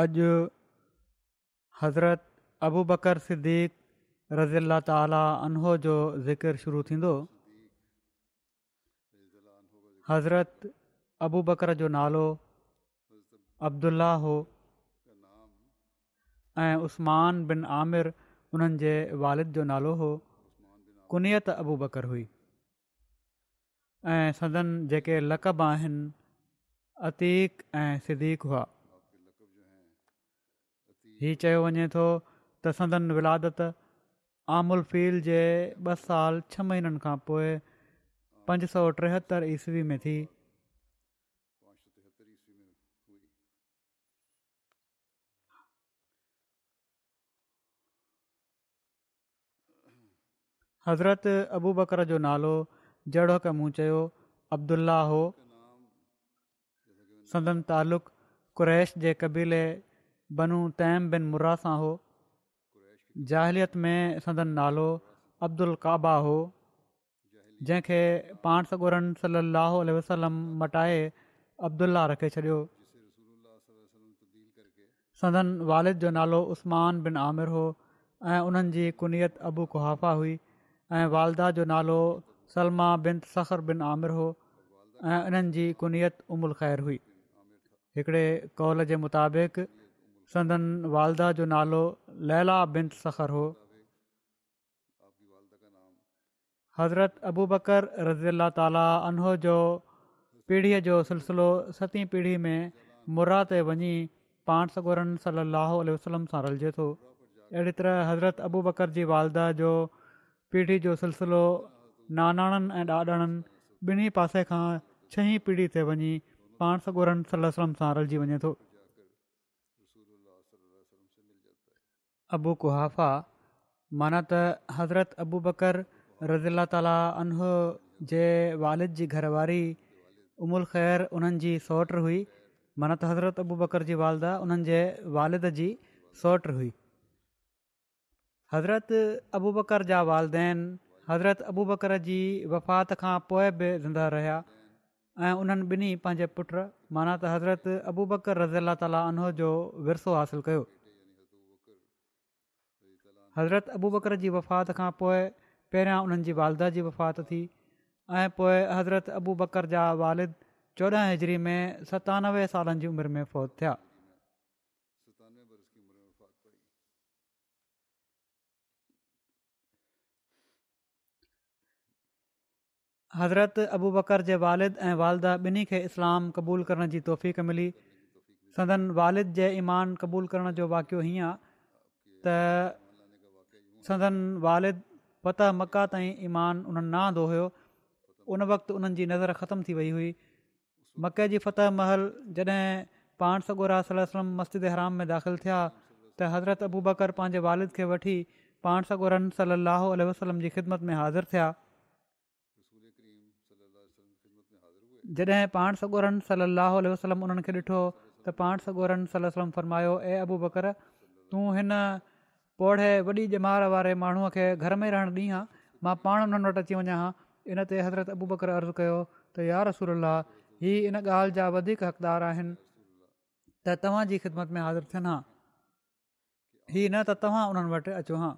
अॼु हज़रत अबू बकर सिद्दीक़ रज़ी अला ताला उनो जो ज़िकर शुरू थींदो हज़रत अबू बकर जो नालो अब्दुल्ला हो ऐं उस्मान आमिर उन्हनि जे वालिद जो नालो हो कुनियत अबू बकर हुई ऐं सदन जेके लक़ब आहिनि अतीक ऐं सिद्दीक़ हीउ चयो वञे थो त संदन विलादत आम फील जे ॿ साल छह महीननि खां पोइ पंज सौ टेहतरि ईसवी में थी हज़रत अबू बकर जो नालो जड़ह मूं चयो अब्दुलाह हो संदन तालुक़ु कुरैश जे क़बीले बनू तैम बिन मुर्रा सां हो जाहिलियत में सदन नालो अब्दुल काबा हो जंहिंखे पाण सॻोरनि सली वसलम मटाए अब्दुल्ला रखे छॾियो सदन वालिद जो नालो उस्मान बिन आमिर हो ऐं उन्हनि जी कुनियत अबू कुहाफ़ा हुई ऐं वालदा जो नालो सलमा बिन सखर बिन आमिर हो ऐं उन्हनि जी कुनियत उमुल ख़ैर हुई हिकिड़े कौल जे मुताबिक़ संदन वालदा जो नालो लैला बिन सखर हो हज़रत अबू बकर रज़ी अला ताला उन्हो जो पीढ़ीअ जो सिलसिलो सतीं पीढ़ीअ में मुर्रा ते वञी पाण सॻोरन सलाहु वसलम सां रलिजे थो अहिड़ी तरह हज़रत अबू बकर जी वालदा जो पीढ़ीअ जो सिलसिलो नानाणनि ऐं ॾाॾाणनि ॿिन्ही पासे खां छहीं पीढ़ी ते वञी पाण सॻोरन وسلم सां रलजी वञे थो अबू कुहाफ़ा माना त हज़रत अबू बकर रज़ीला ताला उनह जे वालिद जी घरवारी उमुल ख़ैर उन्हनि जी सौटु हुई माना त हज़रत अबू बकर जी वालदा उन्हनि जे वालिद जी सौट हुई हज़रत अबू बकर जा वालदेन हज़रत अबू बकर जी वफ़ात खां पोइ बि ज़िंदा रहिया ऐं उन्हनि ॿिन्ही पंहिंजे पुट माना त हज़रत अबू बकर रज़ीला ताला उनह जो विरसो हासिलु कयो हज़रत अबू बकर जी वफ़ात खां पोइ पहिरियां उन्हनि जी वालदा जी वफ़ात थी ऐं पोइ हज़रत अबू बकर जा वारिद चोॾहं हिजरी में सतानवें सालनि जी उमिरि में फौत थिया हज़रत अबू बकर जे वालिद ऐं वालदा ॿिन्ही खे इस्लाम क़बूलु करण जी तौफ़ मिली संदन वारिद जे ईमान क़बूलु करण जो वाक़ियो हीअं आहे संदन वारिद पतह मका ताईं ईमान उन्हनि न आंदो हुयो उन वक़्तु उन्हनि जी नज़र ख़तमु थी वई हुई मके जी फतह महल जॾहिं पाण सॻोरा सलम مسجد حرام में داخل थिया त حضرت अबू बकर पंहिंजे वारिद खे वठी पाण सॻोरन सलाहु वसलम जी ख़िदमत में हाज़िर थिया जॾहिं पाण सॻोरन सल अलोल वलम उन्हनि खे ॾिठो त पाण सगोरन सलम फ़रमायो ए अबू पोड़े वॾी जमार वारे माण्हूअ खे घर में ई रहणु ॾींहुं हा मां पाण उन्हनि वटि अची वञा हा इन ते हज़रत अबू बकर अर्ज़ु कयो त यार रसूल हीअ इन ॻाल्हि जा वधीक हक़दार आहिनि त तव्हांजी ख़िदमत में हाज़िर थियनि हा हीअ न त तव्हां उन्हनि वटि अचो हां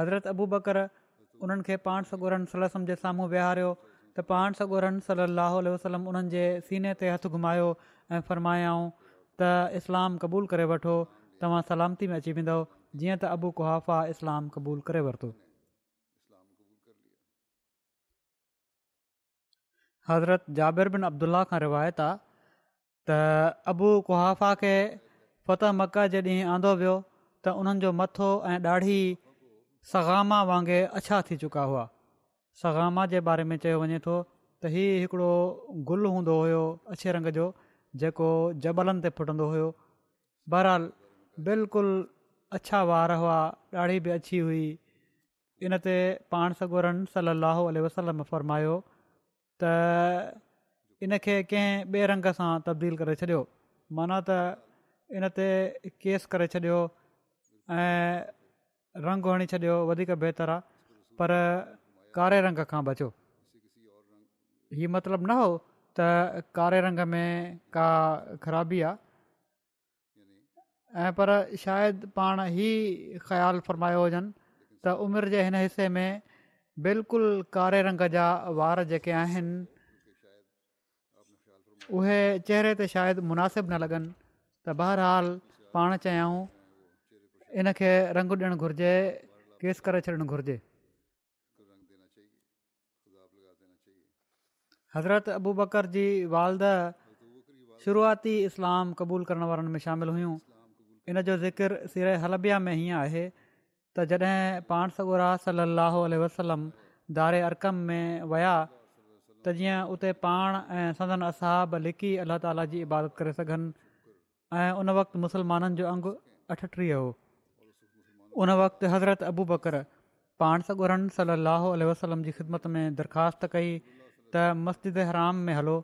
हज़रत अबू बकर उन्हनि खे पाण सलसम जे साम्हूं विहारियो त पाण सॻोरनि सलाहु वसलम उन्हनि सीने ते हथु घुमायो ऐं त इस्लाम क़बूलु करे वठो तव्हां सलामती में अची वेंदव जीअं त अबू कुहाफ़ा इस्लाम क़बूल करे वरितो हज़रत जाबिर बिन अब्दुल्ला खां रिवायत आहे त अबू कुहाफ़ा खे फ़तह मक्क जे ॾींहुं आंदो वियो त उन्हनि जो मथो ऐं ॾाढी सगामा वांगुरु अछा थी चुका हुआ सगामा जे बारे में चयो वञे थो त हीउ हिकिड़ो गुल हूंदो हुयो अछे रंग जो जेको जबलनि ते फुटंदो हुयो बहराल बिल्कुलु अछा वार हुआ ॾाढी बि अछी हुई इनते पाण सगवरनि सली वसलम फ़रमायो त इन इनखे कंहिं ॿिए रंग सां तब्दील करे छॾियो माना त इन ते केस करे छॾियो ऐं रंगु हणी छॾियो वधीक बहितरु आहे पर कारे रंग खां बचो हीअ मतिलबु न हो त कारे रंग में का ख़राबी आहे ऐं पर शायदि पाण ई ख़्यालु फ़रमायो हुजनि त उमिरि जे हिन हिसे में बिल्कुलु कारे रंग जा वार जेके आहिनि उहे चहिरे ते शायदि मुनासिबु न लॻनि त बहरहालु पाण चयूं इनखे रंगु ॾियणु घुरिजे केसि करे छॾणु घुरिजे हज़रत अबू बकर जी वालद शुरूआती इस्लाम क़बूलु करण वारनि में शामिलु हुयूं इन जो ज़िकिर सिर हलबिया में हीअं आहे त जॾहिं पाण सॻोरा सलाहु वसलम दारे अरकम में विया त जीअं उते पाण ऐं सदन असाब लिकी अलाह ताला जी इबादत करे सघनि उन वक़्तु मुसलमाननि जो अंगु अठटीह हो उन वक़्तु हज़रत अबू बकर पाण सॻुरनि सलाहु आल वसलम जी ख़िदमत में दरख़्वास्त कई त मस्जिद हराम में हलो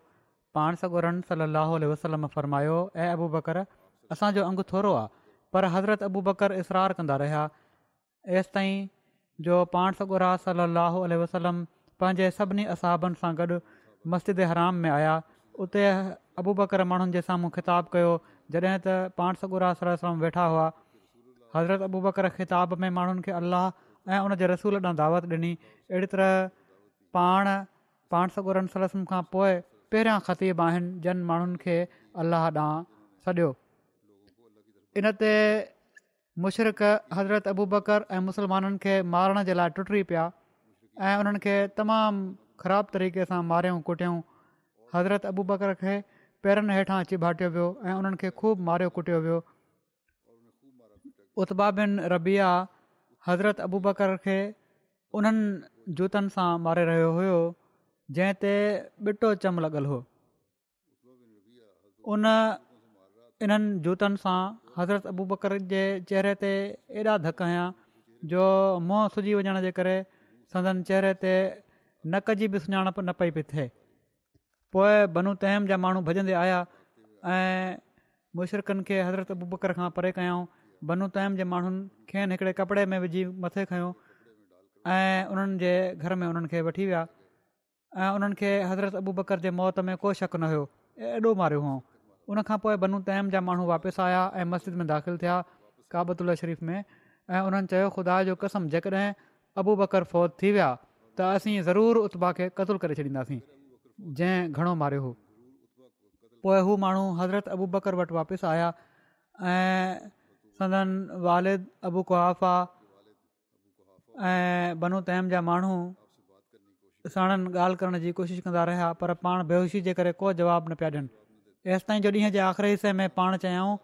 पाण सॻोरनि सलाहु वसलम फ़रमायो ऐं अबू बकर असांजो अंगु थोरो आहे पर हज़रत अबू बकर इसरार कंदा रहिया हेसि ताईं जो पाण सगुर सलाहु वसलम पंहिंजे सभिनी असहाबनि सां गॾु मस्जिद हराम में आया उते अबू बकर माण्हुनि जे साम्हूं ख़िताबु कयो जॾहिं त पाण सगुरम वेठा हुआ हज़रत अबू बकर ख़िताब में माण्हुनि खे अलाह ऐं उन जे रसूल ॾांहुं दावत ॾिनी अहिड़ी तरह पाण पाण सॻु खां पोइ पहिरियां ख़तीब आहिनि जन माण्हुनि खे अलाह ॾांहुं छॾियो इन ते حضرت अबू बकर ऐं मुस्लमाननि खे मारण जे लाइ टुटी पिया ऐं उन्हनि खे तमामु ख़राबु तरीक़े सां मारियूं कुटियूं हज़रत अबू बकर खे पेरनि हेठां अची बांटियो वियो ऐं उन्हनि खे ख़ूब मारियो कुटियो वियो उता रबिया हज़रत अबू बकर खे उन्हनि जूतनि सां मारे रहियो जंहिं ते ॿिटो चम हो उन इन्हनि जूतनि सां हज़रत अबू बकर जे चहिरे ते एॾा धक आहियां जो मुंहुं सुजी वञण जे करे संदन चहिरे ते नक जी बि सुञाणप न पई पई थिए पोइ बनू तहम जा माण्हू भॼंदे आया ऐं मुशरकनि खे हज़रत अबू बकर खां परे कयऊं तहम जे माण्हुनि खेनि हिकिड़े कपिड़े में विझी मथे खंयो ऐं उन्हनि जे घर में उन्हनि खे वठी विया ऐं उन्हनि खे हज़रत अबू बकर जे मौत में को शक न हुयो एॾो मारियो उनखां पोइ तैम जा माण्हू वापसि आया ऐं मस्जिद में दाख़िलु थिया काबतुल शरीफ़ में ऐं उन्हनि चयो ख़ुदा जो कसम जेकॾहिं अबू बकर फ़ौज थी विया त असीं ज़रूरु उत्बा खे क़तल करे छॾींदासीं जंहिं घणो मारियो हुओ पोइ हू माण्हू हज़रत अबू बकर वटि वापसि आया ऐं सदन वारिद अबू कुआा ऐं बनू तइम जा माण्हू साणनि ॻाल्हि करण जी कोशिशि कंदा रहिया पर पाण बेहोशी जे करे को जवाबु न पिया ॾियनि हेसि ताईं जेॾींहं जे आख़िरी हिसे में पाण चयाऊं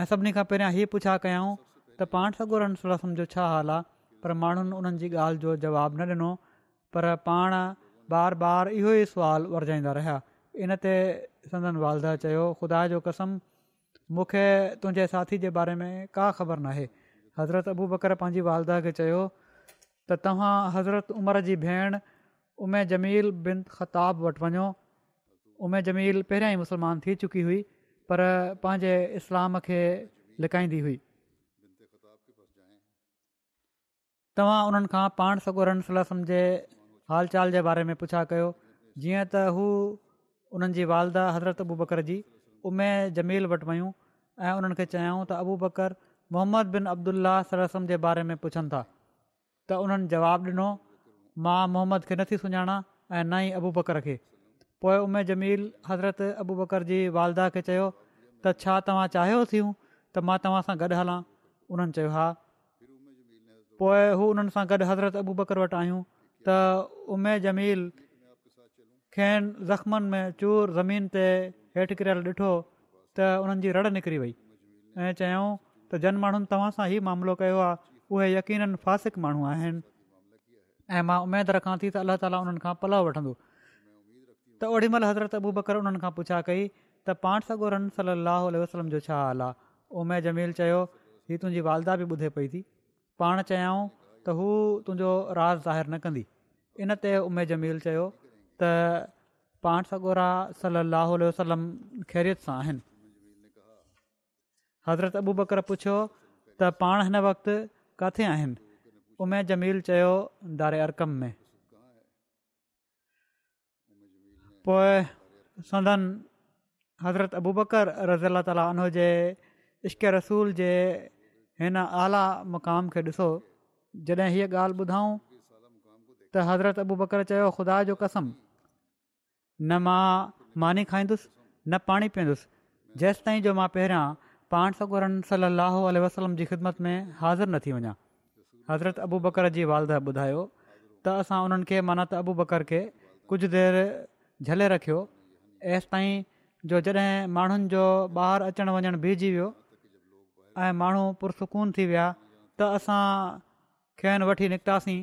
ऐं सभिनी खां पहिरियां हीअ पुछा कयऊं त पाण सॻो रसम जो छा हाल आहे पर माण्हुनि उन्हनि जी ॻाल्हि जो जवाबु न ॾिनो पर पाण बार बार इहो ई सुवालु वरजाईंदा रहिया इनते संदन वालदा ख़ुदा जो कसम मूंखे तुंहिंजे साथी जे बारे में का ख़बर नाहे हज़रत अबू बकर पंहिंजी वालदह खे चयो त तव्हां हज़रत उमिरि जी भेण उमे जमील बिन ख़ताब वटि वञो उमे जमील पहिरियां ई मुस्लमान थी चुकी हुई पर पंहिंजे इस्लाम खे लिकाईंदी हुई तव्हां उन्हनि खां पाण सगोरनि सला जे हालु चाल जे बारे में पुछा कयो जीअं त हू हुननि जी वालदा हज़रत अबू बकर जी उमे जमील वटि वयूं ऐं उन्हनि खे चयऊं त अबू बकर मोहम्मद बिन अब्दुला जे बारे में पुछनि था त उन्हनि जवाबु ॾिनो मां मोहम्मद खे नथी सुञाणा ऐं ना ई अबू बकर खे पोइ उमे जमील हज़रत अबू बकर जी वालदा खे चयो त छा तव्हां चाहियो थियूं त मां तव्हां सां गॾु हलां उन्हनि चयो हा पोइ हू उन्हनि सां गॾु हज़रत अबू बकर वटि आहियूं त उमे जमील खेनि ज़ख़्मनि में चूर ज़मीन ते हेठि किरियल ॾिठो त उन्हनि जी रड़ निकिरी वई ऐं चयऊं त जन माण्हुनि तव्हां सां ई मामिलो कयो आहे उहे यकीननि फ़ासिक माण्हू आहिनि ऐं मां उमेदु रखां थी त अल्ला ताला उन्हनि खां पलउ त ओॾीमहिल हज़रत अबू बकर उन्हनि खां पुछा कई त पाण सगोरन सलाहु उल्ह वसलम जो छा हाल आहे उमे जमील चयो हीअ तुंहिंजी वालदा बि ॿुधे पई थी पाण चयाऊं त हू तुंहिंजो राज़ ज़ाहिर न कंदी इनते उमे जमील चयो त पाण सॻोरा सलल वसलम ख़ैरियत सां आहिनि हज़रत अबू बकर पुछियो त पाण हिन वक़्तु किथे आहिनि उमे जमील चयो धारे अरकम में पोइ संदन हज़रत अबू बकर रज़ा ताली उन जे इश्क़ रसूल जे हिन आला मुक़ाम खे ॾिसो जॾहिं हीअ ॻाल्हि ॿुधऊं त हज़रत अबू बकर चयो ख़ुदा जो कसम न मां मानी खाईंदुसि न पाणी पीअंदुसि जेसि ताईं जो मां पहिरियां पाण सकोरनि सलाह वसलम जी ख़िदमत में हाज़िर न थी वञा हज़रत अबू बकर जी वालदा ॿुधायो त असां उन्हनि खे माना त अबू बकर खे कुझु देरि झले रखियो तसि ताईं जो जॾहिं माण्हुनि जो ॿाहिरि अचणु वञणु बीहजी वियो ऐं माण्हू पुरसकून थी विया त असां खेनि वठी निकितासीं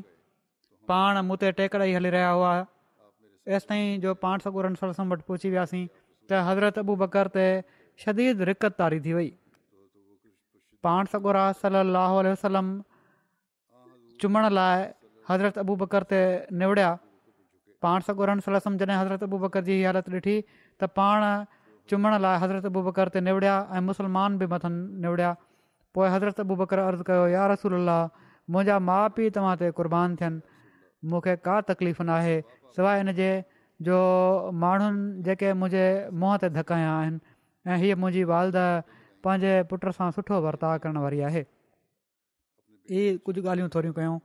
पाण मूं ते टेकड़ा ई हली रहिया हुआ तेसि ताईं जो पाण सगुरनि वटि पहुची वियासीं त हज़रत अबू बकर ते शदीद रिकत तारी थी वई पाण सगोर सलाहु वसलम चुमण लाइ हज़रत अबू बकर ते निवड़िया पाण सां गनसलस जॾहिं हज़रत अबु बकर जी हालति ॾिठी त पाण चुमण लाइ हज़रत अबु बकर ते निवड़िया ऐं मुस्लमान बि मथनि निवड़िया पोइ हज़रत अबू बकर अर्ज़ु कयो यार रसूला मुंहिंजा माउ पीउ तव्हां ते कुर्बान थियनि मूंखे का तकलीफ़ नाहे सवाइ हिन जे जो माण्हुनि जेके मुंहिंजे मुंहं ते धकाया आहिनि ऐं हीअ मुंहिंजी वालद पंहिंजे पुट सां सुठो वर्ताव करण वारी आहे इहे कुझु ॻाल्हियूं थोरियूं कयूं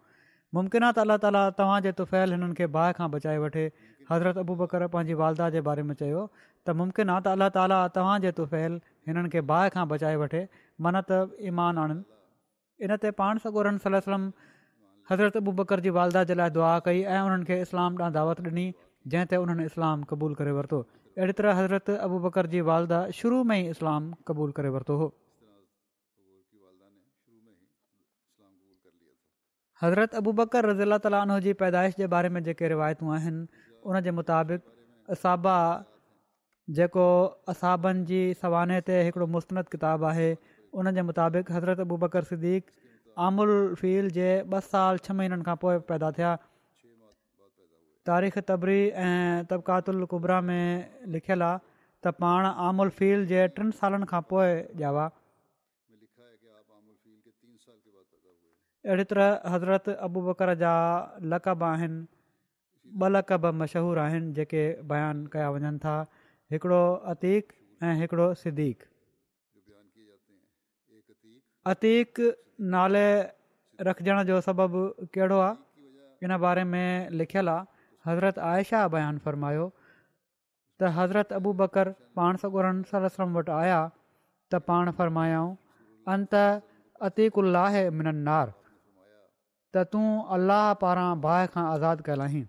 मुमकिन आहे त अल्ला ताला तव्हांजे तुफ़ैल हिननि खे बाहि खां बचाए वठे हज़रत अबू बकर पंहिंजी वालदा जे बारे में चयो त मुमकिन आहे त अल्लाह ताला तव्हांजे तुफ़ैल हिननि खे बाहि खां बचाए वठे मन त ईमान आणनि इन ते पाण सॻोरन सलम हज़रत अबू बकर जी वालदा जे लाइ दुआ कई ऐं उन्हनि खे इस्लाम ॾांहुं दावत ॾिनी जंहिं ते उन्हनि इस्लाम क़बूलु करे वरितो अहिड़ी तरह हज़रत अबू बकर जी वालदा शुरू में ई इस्लाम क़बूलु करे वरितो हो हज़रत अबू बकर रज़ीला तालाउ जी पैदाइश जे बारे में जेके रिवायतूं आहिनि उन जे मुताबिक़ असाबा जेको असाबनि जी सवानह ते हिकिड़ो मुस्तंदिताबु आहे उन जे मुताबिक़ हज़रत अबू बकर सदीक़ आमफील जे ॿ साल छह महीननि खां पोइ पैदा थिया तारीख़ तबरी ऐं तबिकातलकुबरा में लिखियलु आहे त पाण आमुल फील जे टिनि सालनि खां पोइ ॼावा अहिड़े तरह हज़रत अबू बकर जा लकब आहिनि ॿ लकब मशहूरु आहिनि जेके बयानु कया वञनि था हिकिड़ो अतीक ऐं हिकिड़ो सिदीक़त अतीक नाले रखजण जो सबबु कहिड़ो आहे इन बारे में लिखियलु आहे हज़रत आयशा बयानु फ़रमायो त हज़रत अबू बकर पाण सगुरम वटि आया त पाण फ़रमायाऊं अंत अतीकु मिननार त तूं अलाह पारां भाहि खां आज़ादु कयल आहीं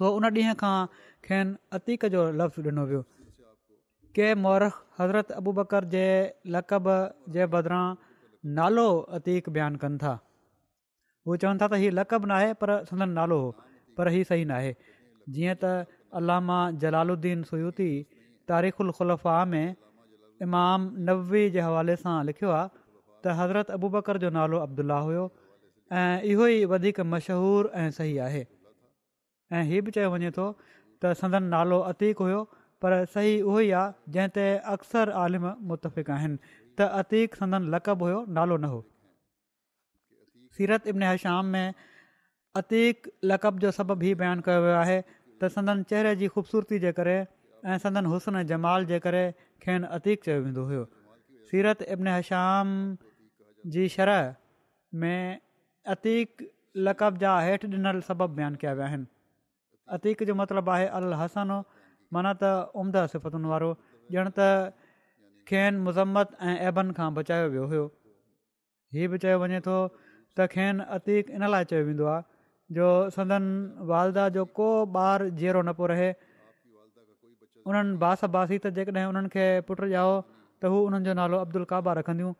सो उन ॾींहं खां खेन अतीक जो लफ़्ज़ ॾिनो वियो के मौर हज़रत अबू बकर जे लकब जे बदिरां नालो अतीक बयानु कनि था हू चवनि था त हीअ लकब नाहे पर संदन नालो हो पर हीअ सही नाहे जीअं त अलामा जलालुद्दीन सुयूती तारीख़ु अल ख़ुलफ़ा में इमाम नब्वी जे हवाले सां लिखियो आहे त हज़रत अबू बकर जो नालो अब्दुल्ला हुयो ऐं इहो ई वधीक मशहूरु ऐं सही आहे ऐं इहो बि चयो वञे थो त संदन नालो अतीक हुयो पर सही उहो ई आहे जंहिं ते अक्सर आलिम मुतफ़िक़ आहिनि त अतीक संदन लकब हुयो नालो न हो सीरत इबनह हशाम में अतीक लकब जो सबबु ई बयानु कयो वियो आहे त संदनि चहिरे जी ख़ूबसूरती जे करे ऐं सदन हुस्न जमाल जे करे खेनि अतीकु चयो वेंदो हुयो सीरत इबनह्याम जी में अतीक लक़ब जा हेठि ॾिनल सबबु बयानु कया विया आहिनि अतीक जो मतिलबु आहे अल हसन माना त उम्दा सिफ़तुनि वारो ॼण त खेनि मुज़म्मत ऐं ऐबन खां बचायो वियो हुयो हीउ बि चयो वञे थो त खेनि इन लाइ चयो वेंदो आहे जो संदन वालदा जो को ॿारु जीअरो न पियो रहे उन्हनि बास बासी त जेकॾहिं उन्हनि खे पुटु ॼाओ त हू जो नालो अब्दुल काबा रखंदियूं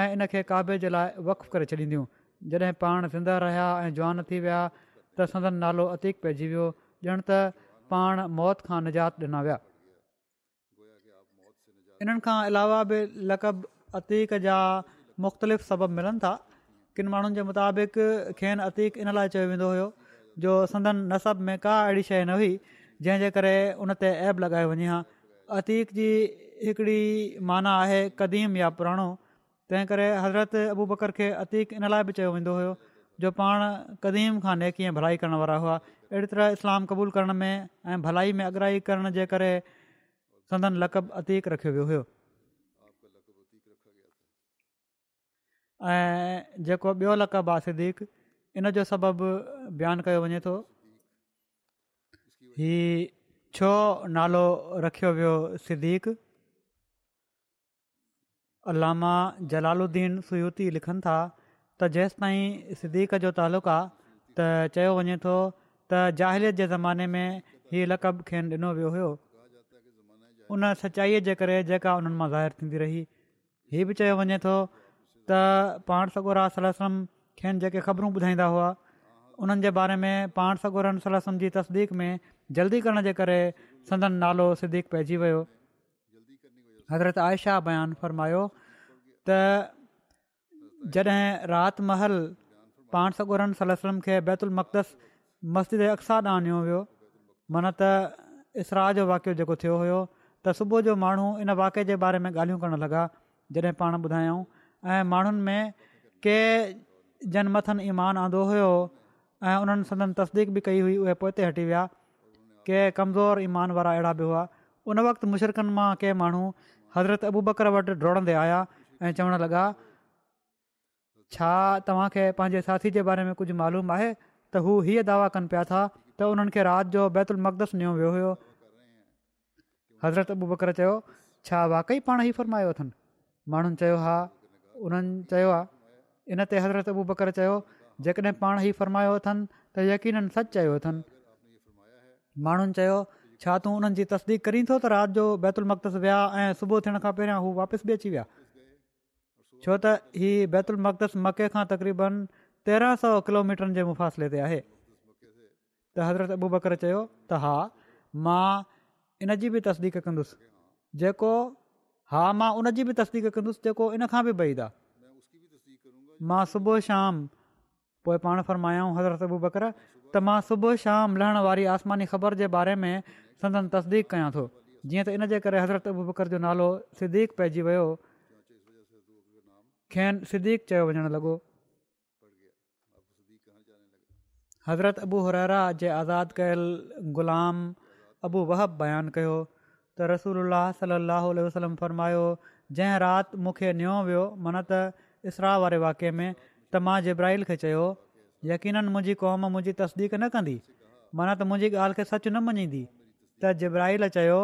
ऐं इन खे काबे जे लाइ करे छॾींदियूं जॾहिं पाण ज़िंदा रहिया ऐं जवान थी विया त संदन नालो अतीक पइजी वियो ॼण त पाण मौत खां निजात ॾिना विया इन्हनि खां अलावा बि लक़ब अतीक जा मुख़्तलिफ़ सबबु मिलनि था किन माण्हुनि जे मुताबिक़ खेनि अतीक इन लाइ चयो वेंदो हुयो जो संदन नसब में का अहिड़ी शइ न हुई जंहिंजे करे उनते ऐब लॻायो वञे हा अतीक जी हिकिड़ी माना आहे क़दीम या पुराणो तंहिं करे हज़रत अबू बकर खे अतीकु इन लाइ बि चयो वेंदो हुयो जो पाण क़दीम खां ने भलाई करण वारा हुआ अहिड़ी तरह इस्लाम क़बूल करण में ऐं भलाई में अॻ्राही करण जे करे संदन लकब अतीक रखियो वियो हुयो ऐं जेको ॿियो लकबु आहे सिदीक इन जो सबबु बयानु कयो वञे थो छो नालो रखियो वियो सिदीक अलामा जलालुद्दीन सुयूती लिखनि था त जेसि ताईं सिदीक जो तालुक़ु आहे त चयो वञे थो त जाहिलियत जे ज़माने में हीअ लक़ब खेनि ॾिनो वियो हुयो उन सचाईअ जे करे जेका उन्हनि मां ज़ाहिरु थींदी रही हीअ बि चयो वञे थो त पाण सगोरा सलसम खेनि जेके ख़बरूं ॿुधाईंदा हुआ उन्हनि जे बारे में पाण सगोरम सलासम जी तसदीक़ में जल्दी करण जे करे संदन नालो सिदीक पइजी वियो हज़रत आयशा बयानु फ़रमायो त जॾहिं महल पाण सगुरन सलम खे बैतुल मक़दस मस्जिद अक्सा अक़सा ॾांहुं आणियो वियो मन त इसरा जो वाक़ियो जेको थियो हुयो त सुबुह जो माण्हू इन वाक़इ जे बारे में ॻाल्हियूं करणु लॻा जॾहिं पाण ॿुधायऊं ऐं माण्हुनि में कंहिं जन मथनि ईमान आंदो हुयो ऐं उन्हनि सदन तस्दीक़ बि कई हुई उहे पोइ हटी विया के कमज़ोर ईमान वारा अहिड़ा बि हुआ उन वक़्तु मुशरकनि मां कंहिं माण्हू हज़रत अबू बकर वटि डोड़ंदे आया ऐं चवणु लॻा छा तव्हांखे पंहिंजे साथी जे बारे में कुझु मालूम आहे त हू हीअ दावा कनि पिया था त उन्हनि खे राति जो बैतुल मक़दस ॾिनो वियो हुयो हज़रत अबू बकर चयो छा वाकई पाण ई फ़रमायो अथनि माण्हुनि चयो हा उन्हनि चयो इन ते हज़रत अबू बकर चयो जेकॾहिं पाण ई फ़रमायो अथनि त यकीन सचु चयो अथनि माण्हुनि चयो छा तूं उन्हनि जी तस्दीक करी थो त राति जो बैतुल मक़दस विया ऐं सुबुह थियण खां पहिरियां हू वापसि बि अची विया छो त हीउ बैतुल मक़दस मके खां तक़रीबन तेरहं सौ किलोमीटरनि जे मुफ़ासिले ते आहे त हज़रत अबू बकर चयो त हा मां इन जी बि तस्दीक कंदुसि जेको हा मां उन जी बि तस्दीक कंदुसि जेको इन खां बि बईद आहे मां सुबुह शाम पोइ पाण फ़रमायाऊं हज़रत अबू बकर त मां सुबुह शाम लहण वारी आसमानी ख़बर जे बारे में संदन तसदीक़ु कयां थो जीअं त इनजे करे हज़रत अबू बकर जो नालो सिदीक़ पइजी वियो खेनि सिदीक़ चयो वञणु लॻो हज़रत अबू हरा जे आज़ादु कयलु ग़ुलाम अबू वहब बयानु कयो त रसूल सलाहु वसलम फ़र्मायो जंहिं राति मूंखे नियो वियो मन त इसरा वारे वाक़े में त मां जब्राहिल खे चयो यकीननि मुंहिंजी क़ौम मुंहिंजी तसदीक़ु न कंदी माना त मुंहिंजी ॻाल्हि खे सचु न मञींदी त जिब्राहिल चयो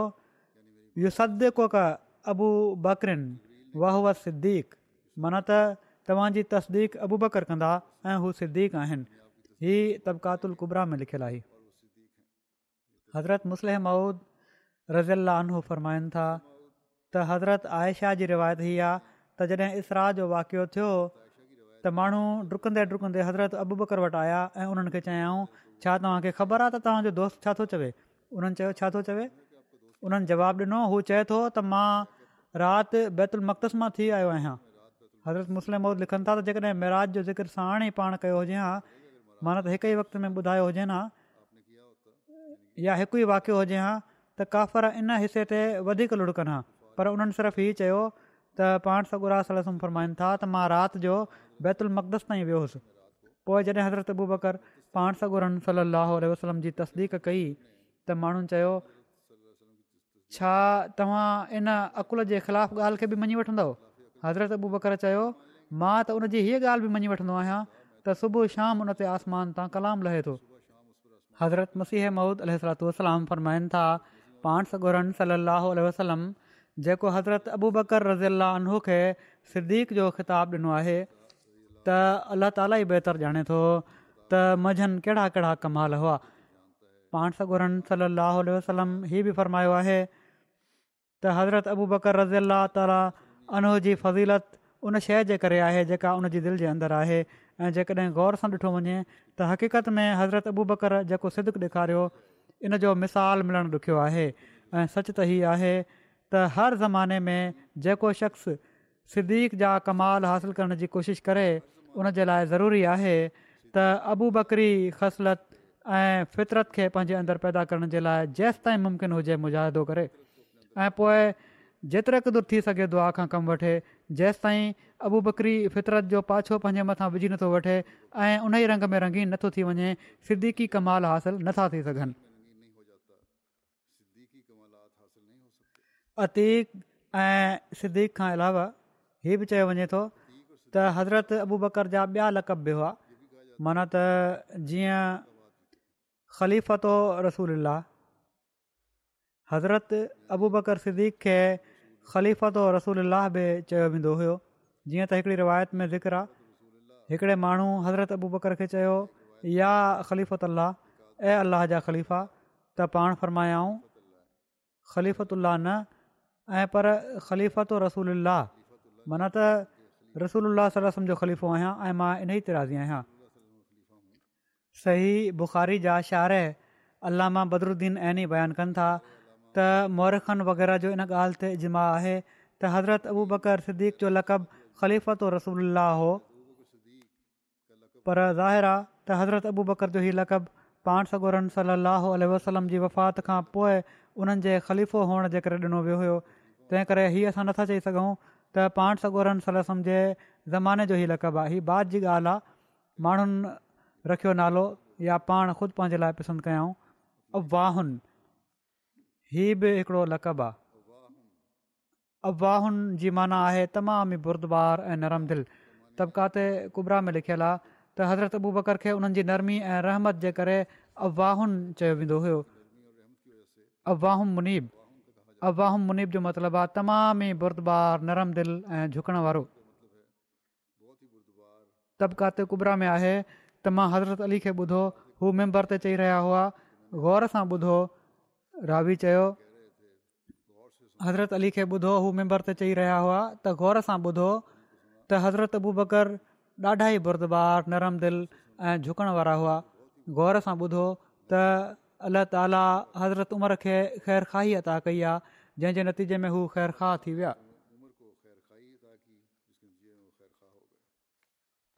यू सदिकोक अबू बकरिन वाह वाह सिद्दीक़ माना त तव्हांजी तस्दीक़ अबू बकर कंदा ऐं हू सिद्दीक आहिनि ही तबिकातल कुबरा में लिखियलु आहे हज़रत मुस्लिम मऊद रज़ील अलानो फ़रमाइनि था त हज़रत आयशा जी रिवायत हीअ आहे त जॾहिं इसरा जो वाक़ियो थियो त माण्हू डुकंदे डुकंदे हज़रत अबू बकर वटि आया ऐं उन्हनि खे चयाऊं छा तव्हांखे ख़बर आहे त तव्हांजो दोस्त छा थो चवे उन्हनि चयो छा थो चवे उन्हनि जवाबु ॾिनो हू चए थो त मां राति बैतु अलमकस मां थी आयो आहियां हज़रत मुस्लिम मौद लिखनि था त जेकॾहिं मराज जो ज़िकर साण ई पाण कयो हुजे हां माना त हिकु ई वक़्तु में ॿुधायो हुजे न या हिकु ई वाकियो हुजे हां त काफ़र इन हिस्से ते वधीक लुढ़कनि हा पर उन्हनि सिर्फ़ु हीउ चयो त पाण सागुरात फ़रमाइनि था त मां राति जो बैतुलमकदस ताईं वियोसि पोइ जॾहिं हज़रत अबू बकर पाण सागुरम सली वसलम जी तसदीक कई त माण्हुनि चयो छा तव्हां इन अक़ुल जे ख़िलाफ़ ॻाल्हि खे बि मञी वठंदव हज़रत अबू बकर चयो मां त उन जी हीअ ॻाल्हि बि मञी वठंदो आहियां त सुबुह शाम उन ते आसमान तां कलाम लहे थो हज़रत मसीह महूद अल वसलाम फरमाइनि था पाण सगुरन सली वसलम जेको हज़रत अबू बकर रज़ी खे सिद्दीक़ ख़िताबु ॾिनो आहे त अल्ला ताली बहितरु ॼाणे थो त मंझंदि कहिड़ा कहिड़ा कमाल हुआ पाण सॻुरन सली लाहु वलम ही बि फ़रमायो आहे त हज़रत अबू बकर रज़ी अला ताली अनो जी फज़ीलत उन शइ जे करे आहे जेका उनजी दिलि जे अंदरि आहे ऐं जेकॾहिं ग़ौर सां ॾिठो वञे त हक़ीक़त में हज़रत अबू बकर जेको सिदक ॾेखारियो इन जो मिसालु मिलणु ॾुखियो आहे ऐं सच त हीअ आहे त हर ज़माने में जेको शख़्स सिद्दीक़ कमाल हासिलु करण जी कोशिशि करे उन जे लाइ ज़रूरी आहे त अबू बकरी ख़सलत ऐं फितरत खे पंहिंजे अंदरि पैदा करण जे लाइ जेसिताईं मुमकिन हुजे मुजाहिदो करे ऐं पोइ जेतिरा दुर थी सघे दुआ खां कमु वठे जेसि ताईं अबू बकरी फितरत जो पाछो पंहिंजे मथां विझी नथो वठे ऐं उन ई रंग में रंगीन नथो थी वञे सिदीकी कमाल हासिलु नथा थी सघनि अतीक ऐं सिदीक खां अलावा हीअ बि चयो वञे थो त हज़रत अबू बकर जा ॿिया लक़ब बि हुआ माना त जीअं ख़लीफ़ रसूल हज़रत अबू बकर सिद्दीक़ खे ख़तो रसूल अलाह बि चयो वेंदो हुयो जीअं त हिकिड़ी रिवायत में ज़िक्र हिकिड़े माण्हू हज़रत अबू बकर खे चयो या ख़लीफ़िलाह ऐं अलाह जा ख़लीफ़ा त पाण फ़रमायाऊं ख़लीफ़त न ऐं पर ख़लीफ़त रसूल माना त रसूल अलाह सलम जो ख़लीफ़ो आहियां ऐं मां इन ई तिराज़ी राज़ी आहियां सही बुख़ारी जा अलामा बदरुद्दीन ऐनी बयानु कनि था त मौरखन वग़ैरह जो इन ॻाल्हि ते अजिमा आहे त हज़रत अबू बकर सिद्दीक़ जो लकब ख़लीफ़ो रसूल हो पर ज़ाहिर आहे त हज़रत अबू बकर जो हीउ लकब पाण सगोरन सलाहु वसलम जी वफ़ात खां पोइ उन्हनि जे ख़लीफ़ो हुअण जे करे ॾिनो वियो हुयो तंहिं करे हीअ असां नथा चई सघूं त पाण सगोरन सलम जे ज़माने जो ई लक़ब आहे हीअ बाद जी ॻाल्हि आहे माण्हुनि रखियो नालो या पाण ख़ुदि पंहिंजे लाइ पसंदि कयऊं अन ही बि हिकिड़ो लकब आहे तमाम ई बुरदबार ऐं नरम दिलि तबिकाते कुबरा में लिखियल आहे त हज़रत अबू बकर खे हुननि जी नरमी ऐं रहमत जे करे चयो वेंदो हुयोब अ मुनीब जो मतिलबु आहे तमाम ई बुर्दबार नरम दिल ऐं झुकण वारो तबिकाते कुबरा में आहे त मां हज़रत अली खे ॿुधो हू मैंबर ते चई रहिया हुआ ग़ौर सां ॿुधो रावी चयो हज़रत अली खे ॿुधो हू मैंबर ते चई रहिया हुआ त ग़ौर सां ॿुधो त हज़रत अबू बकर ॾाढा ई बुरदबार नरम दिलि ऐं झुकण वारा हुआ ग़ौर सां ॿुधो त अल्लाह ताला हज़रत उमिरि खे ख़ैरखाह अता कई आहे जंहिंजे नतीजे में हू ख़ैरखाह थी विया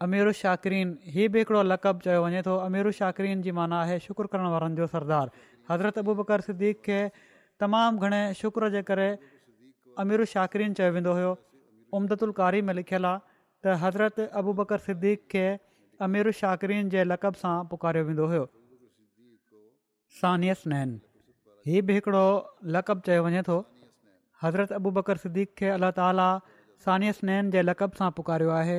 अमिर शाक़रीन हीअ बि हिकिड़ो लक़ब चयो वञे थो अमिर शाक़रीन जी माना आहे शुक्र करण वारनि जो सरदार हज़रत अबू बकर सिद्दीक़ तमामु घणे शुकुर जे करे अमीरु शाक़रीन चयो वेंदो हुयो कारी में लिखियलु आहे त हज़रत अबू बकर सिद्दीक़ खे अमीरु शाक़रीन जे लक़ब सां पुकारियो वेंदो हुयो सानसनैन हीअ बि हिकिड़ो लक़ब चयो वञे थो हज़रत अबू बकर सिद्दीक़ खे अलाह ताला नैन जे लक़ब सां पुकारियो आहे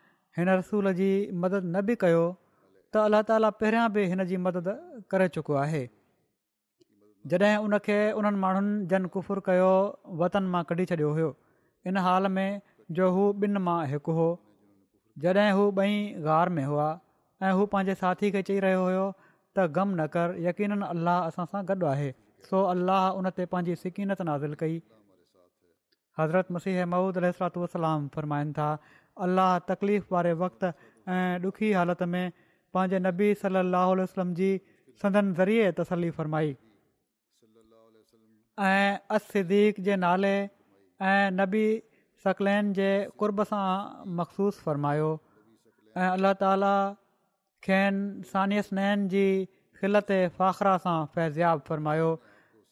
हिन रसूल जी मदद न बि कयो त अल्ला ताला पहिरियां बि हिन जी मदद करे चुको आहे जॾहिं हुनखे उन्हनि माण्हुनि जन कुफुर कयो वतन मां कढी छॾियो हुयो इन हाल में जो हू ॿिनि मां हिकु हो जॾहिं हू ॿई गार में हुआ ऐं हू पंहिंजे साथी खे चई रहियो हुयो त ग़म न कर यकीन अल्लाह असां सां गॾु आहे सो अल्लाह उन ते पंहिंजी नाज़िल कई हज़रत मसीह महमूद अलातलाम फ़रमाइनि था अलाह तकलीफ़ वारे वक़्ति ऐं ॾुखी हालति में पंहिंजे नबी सली वसलम जी संदन ज़रिए तसली फ़रमाई ऐं अदीक़ जे नाले ऐं नबी सकलैन जे कुर्ब सां मखसूस फ़र्मायो ऐं अलाह ताला खेनि सानियस नैन जी ख़िलत फ़ाख़िरा सां फ़ैज़ियाबु फ़र्मायो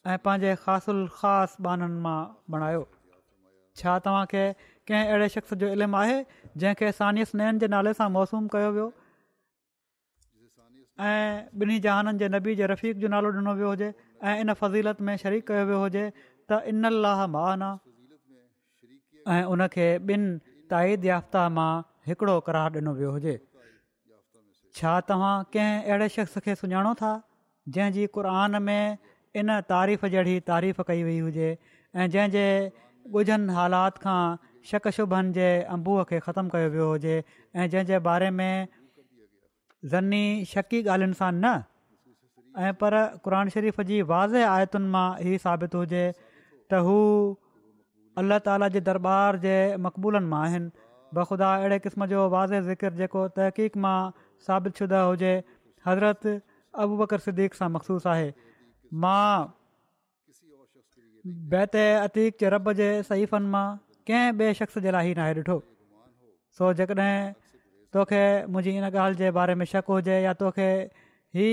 ऐं पंहिंजे ख़ासु ख़ासि ॿाननि मां बणायो छा तव्हांखे कंहिं अहिड़े शख़्स जो इल्मु आहे जंहिंखे सानियस स्नेहन जे नाले सां मौसूम कयो वियो ऐं ॿिन्ही जहाननि जे नबी जे रफ़ीक जो नालो ॾिनो वियो हुजे ऐं इन फ़ज़ीलत में शरीक कयो वियो हुजे त इन लाह माना ऐं उन खे ॿिनि ताईद याफ़्ता मां हिकिड़ो करार ॾिनो वियो हुजे छा तव्हां कंहिं अहिड़े शख़्स खे सुञाणो था जंहिंजी क़ुरान में इन तारीफ़ जहिड़ी तारीफ़ कई वई हुजे ऐं जंहिंजे ॻुझनि हालात खां शक़ शुभनि जे अंबूअ खे ख़तमु कयो वियो हुजे ऐं जंहिंजे बारे में ज़नी शकी ॻाल्हियुनि सां न ऐं पर क़ुर शरीफ़ जी वाज़ आयतुनि मां ई साबित हुजे त हू अलाह ताला जे दरबार जे मक़बूलनि मां आहिनि बख़ुदा अहिड़े क़िस्म जो वाज़े ज़िकिर जेको तहक़ीक़ मां साबित शुदा हुजे हज़रत अबूबकर सदीक़ सां मखसूस आहे मां बैत अतीक जे रब जे सईफ़न मां कंहिं ॿिए शख़्स जे लाइ ई नाहे ॾिठो सो जेकॾहिं तोखे मुंहिंजी इन ॻाल्हि जे बारे में शक हुजे या तोखे ई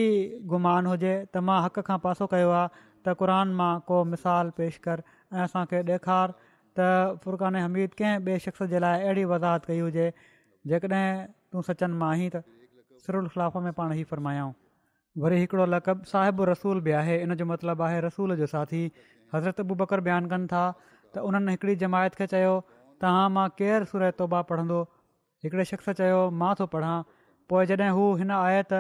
गुमान हुजे त मां हक़ खां पासो कयो आहे त क़रान मां को मिसाल पेश कर ऐं असांखे ॾेखार त फुरक़ाने हमीद कंहिं ॿिए शख़्स जे लाइ अहिड़ी वज़ाहत कई हुजे जेकॾहिं तूं सचनि मां आहीं त सिरफ़लाफ़ में पाण ई फ़रमायाऊं वरी हिकिड़ो लकब साहिबु रसूल बि आहे इन जो मतिलबु आहे रसूल जो साथी हज़रत बि बकर बयानु कनि था त उन्हनि हिकिड़ी जमायत खे चयो त हा मां केरु सुर तबा पढ़ंदो हिकिड़े शख़्स चयो मां थो पढ़ां पोइ जॾहिं हू हिन आयत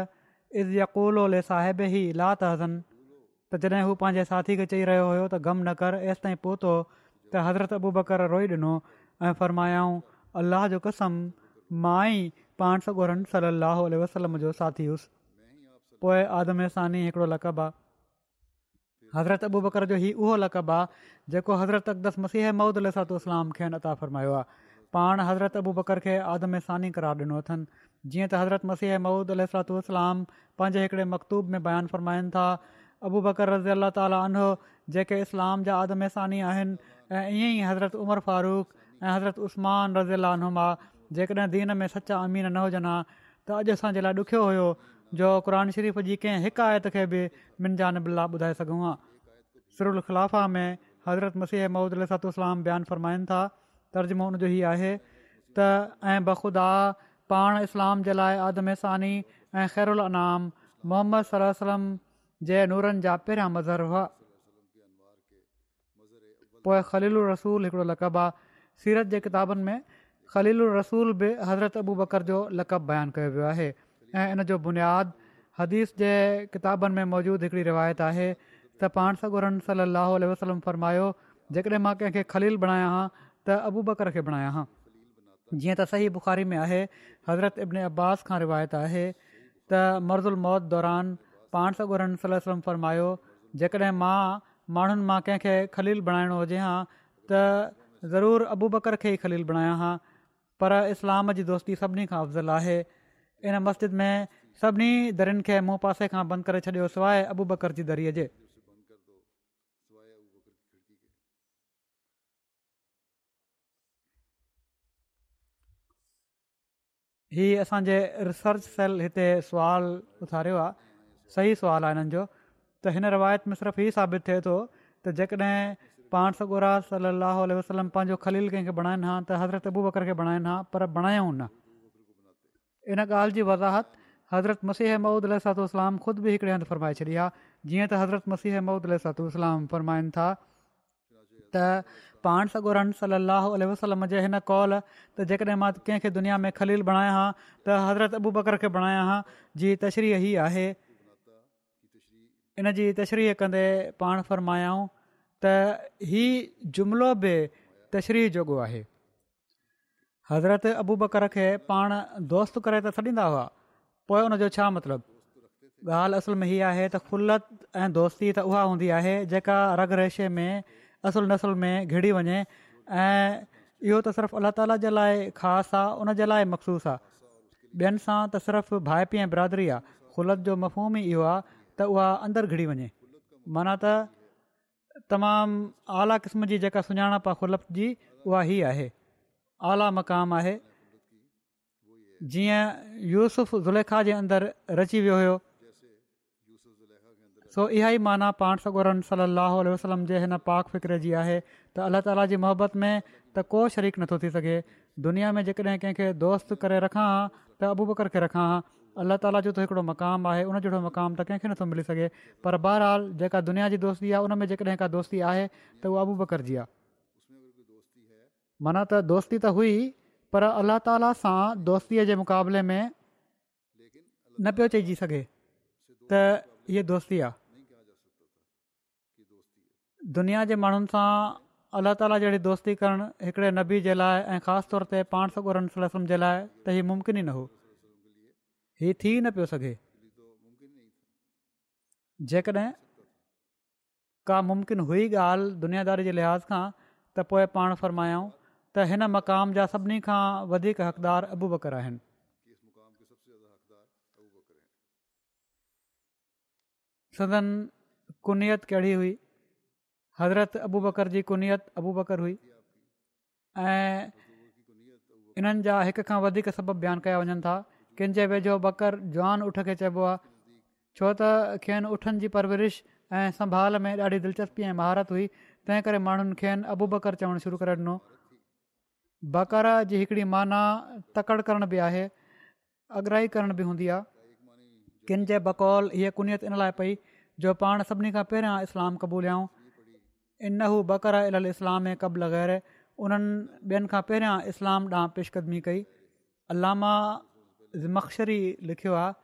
इज़ यकूल साहिब ई लात हसन त जॾहिं हू पंहिंजे साथी खे चई रहियो हुयो त ग़म न कर एसि ताईं पहुतो त हज़रत अबूब कर रोई ॾिनो ऐं फरमायाऊं अलाह जो कसम मां ई पाण सां ॻोरनि सल वसलम जो साथी हुयसि पोइ हिकिड़ो लक़बु आहे हज़रत अबू बकर जो हीउ उहो लक़ब आहे जेको हज़रत अक़दस मसीह मऊद अल सलातलाम खे अता फ़रमायो आहे पाण हज़रत अबू बकर खे सानी करार ॾिनो अथनि जीअं त हज़रत मसीह मऊद अल सलातलाम पंहिंजे हिकिड़े मकतूब में बयानु फ़रमाइनि था अबू बकर रज़ी अलाह तालहो जेके इस्लाम जा आदमसानी आहिनि ऐं ईअं ई हज़रत उमर फारूक ऐं हज़रत उस्मान रज़ी अलानमा जेकॾहिं दीन में सचा अमीन न हुजनि हा त अॼु असांजे लाइ ॾुखियो हुयो जो क़ुर शरीफ़ जी कंहिं हिक आयत खे बि निजान बिल्ला ॿुधाए सघूं हा ख़िलाफ़ा में हज़रत मसीह महूद अलतोसलाम बयानु फ़रमाइनि था तर्जुमो हुनजो हीअ आहे त ऐं बख़ुदा पाण इस्लाम जे लाइ आदमिसानी ऐं ख़ैरु अनाम मोहम्मद सर सलम जे नूरनि जा पहिरियां मज़हर हुआ पोइ ख़लील रसूल हिकिड़ो लक़ब आहे सीरत जे किताबनि में ख़लील रसूल बि हज़रत अबू बकर जो लकब बयानु कयो वियो आहे ऐं इन जो बुनियादु हदीस जे किताबनि में मौजूदु हिकिड़ी रिवायत आहे त पाण सागरन सली अलसलम फ़रमायो जेकॾहिं मां कंहिंखे ख़लील बणाया हां त अबू बकर खे बणाया हां जीअं त सही बुख़ारी में आहे हज़रत इब्न अब्बास खां रिवायत आहे त मर्ज़ु मौत दौरान पाण सॻोरन सलम फ़रमायो जेकॾहिं मां माण्हुनि मां कंहिंखे ख़ली बणाइणो हुजे हां त ज़रूरु अबू बकर खे ई ख़ली बणायां हां पर इस्लाम जी दोस्ती सभिनी खां अफ़ज़लु आहे इन मस्जिद में सभिनी दरीयुनि खे मूं पासे खां बंदि करे छॾियो सिवाए अबू बकर जी दरीअ जे हीअ असांजे रिसर्च सेल हिते सुवालु उथारियो आहे सही सुवालु आहे हिननि जो त हिन रिवायत में सिर्फ़ु हीअ साबित थिए थो त जेकॾहिं पाण सॻोरा सलाहु वसलम पंहिंजो ख़लील कंहिंखे बणाइनि हा त हज़रत अबू बकर खे बणाइनि हा पर बणायूं न इन ॻाल्हि जी वज़ाहत हज़रत मसीह महूद अलूसलाम ख़ुदि बि हिकिड़े हंधु फरमाए छॾी आहे जीअं त हज़रत मसीह मौद अल फ़रमाइनि था त पाण सॻो रन सली जे हिन कौल त जेकॾहिं मां कंहिंखे दुनिया में ख़लील बणाया हां त हज़रत अबू बकर खे बणाया हा जी तशरीह ई आहे इन जी तशरीह कंदे पाण फ़रमायऊं त इहो जुमिलो बि तशरीह जोॻो आहे हज़रत अबू बकर खे पाण दोस्त करे त छॾींदा हुआ पोइ उनजो छा मतिलबु ॻाल्हि असुल में हीअ आहे त खुलत ऐं दोस्ती त उहा हूंदी आहे जेका रग रेशे में असुल नसुल में घिड़ी वञे ऐं इहो त सिर्फ़ु अलाह ताला जे लाइ ख़ासि आहे उन जे लाइ मख़सूस आहे ॿियनि सां त सिर्फ़ु भाइपी ऐं बिरादरी आहे खुलत जो मफ़ूम ई इहो आहे त उहा अंदरु घिरी वञे माना त तमामु आला क़िस्म जी जेका सुञाणप आहे खुल जी उहा ई आहे आला मक़ाम आहे जीअं यूसुफ़ ज़ुलेखा जे अंदरु रची वियो हुयो सो इहा ई माना पांड सगोरन सली अलाहु वसलम जे हिन पाक फ़िक्र जी आहे त अलाह ताला जी मोहबत में त को शरीक नथो थी सघे दुनिया में जेकॾहिं कंहिंखे दोस्त करे रखां हां त अबू बकर खे रखां हां अलाह ताला जो त हिकिड़ो मक़ामु आहे उन जहिड़ो मक़ाम त कंहिंखे नथो मिली सघे पर बहरहाल जेका दुनिया जी दोस्ती आहे उन में जेकॾहिं का दोस्ती आहे त उहा अबू बकर जी आहे माना त दोस्ती त हुई पर अल्ला ताला सां दोस्तीअ जे मुक़ाबले में न पियो चइजी सघे त हीअ दोस्ती आहे दुनिया जे माण्हुनि सां अलाह ताला जहिड़ी दोस्ती करणु हिकिड़े नबी जे लाइ ऐं ख़ासि तौर ते पाण सगुरनि जे लाइ त हीउ मुम्किन ई न हो हीउ थी न पियो सघे जेकॾहिं का मुम्किन हुई ॻाल्हि दुनियादारी जे लिहाज़ खां त पोइ पाण फरमायूं त हिन मक़ाम जा सभिनी खां वधीक हक़दार अबू ॿकर आहिनि सदन कुनियत कहिड़ी हुई हज़रत अबू बकर जी कुनियत अबू ॿकरु हुई ऐं इन्हनि जा हिक खां वधीक सबब बयानु कया वञनि था कंहिंजे بکر جوان जुआान उठ खे चइबो आहे छो त खेनि उठनि जी परवरिश ऐं संभाल में ॾाढी दिलचस्पी ऐं महारत हुई तंहिं करे माण्हुनि खेनि अबू ॿकर बकर जी हिकिड़ी माना तकड़ करण बि आहे अगराही करण बि हूंदी आहे किन जे बक़ौल हीअ कुनियत इन लाइ पई जो पाण सभिनी खां पहिरियां इस्लाम क़बूलियाऊं इन हू बकराए इस्लाम ऐं क़बल ग़ैर उन्हनि ॿियनि खां पहिरियां इस्लाम ॾांहुं पेशकदमी कई अलामा मक्शर लिखियो आहे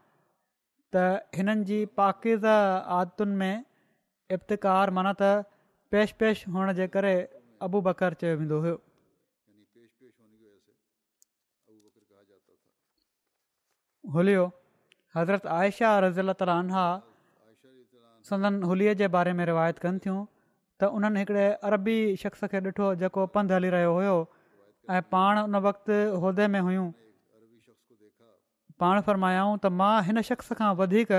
त हिननि जी पाकिज़ आदतुनि में इब्तिख़ार मनत पेश पेश हुअण जे करे अबू बकर हुलियो हज़रत आयशा रज़ील तालाश संदन हुए जे बारे में रिवायत कनि थियूं त उन्हनि हिकिड़े अरबी शख़्स खे ॾिठो जेको पंधि हली रहियो हुयो ऐं पाण उन वक़्तु उहिदे में हुयूं पाण फ़रमायाऊं त मां हिन शख़्स खां वधीक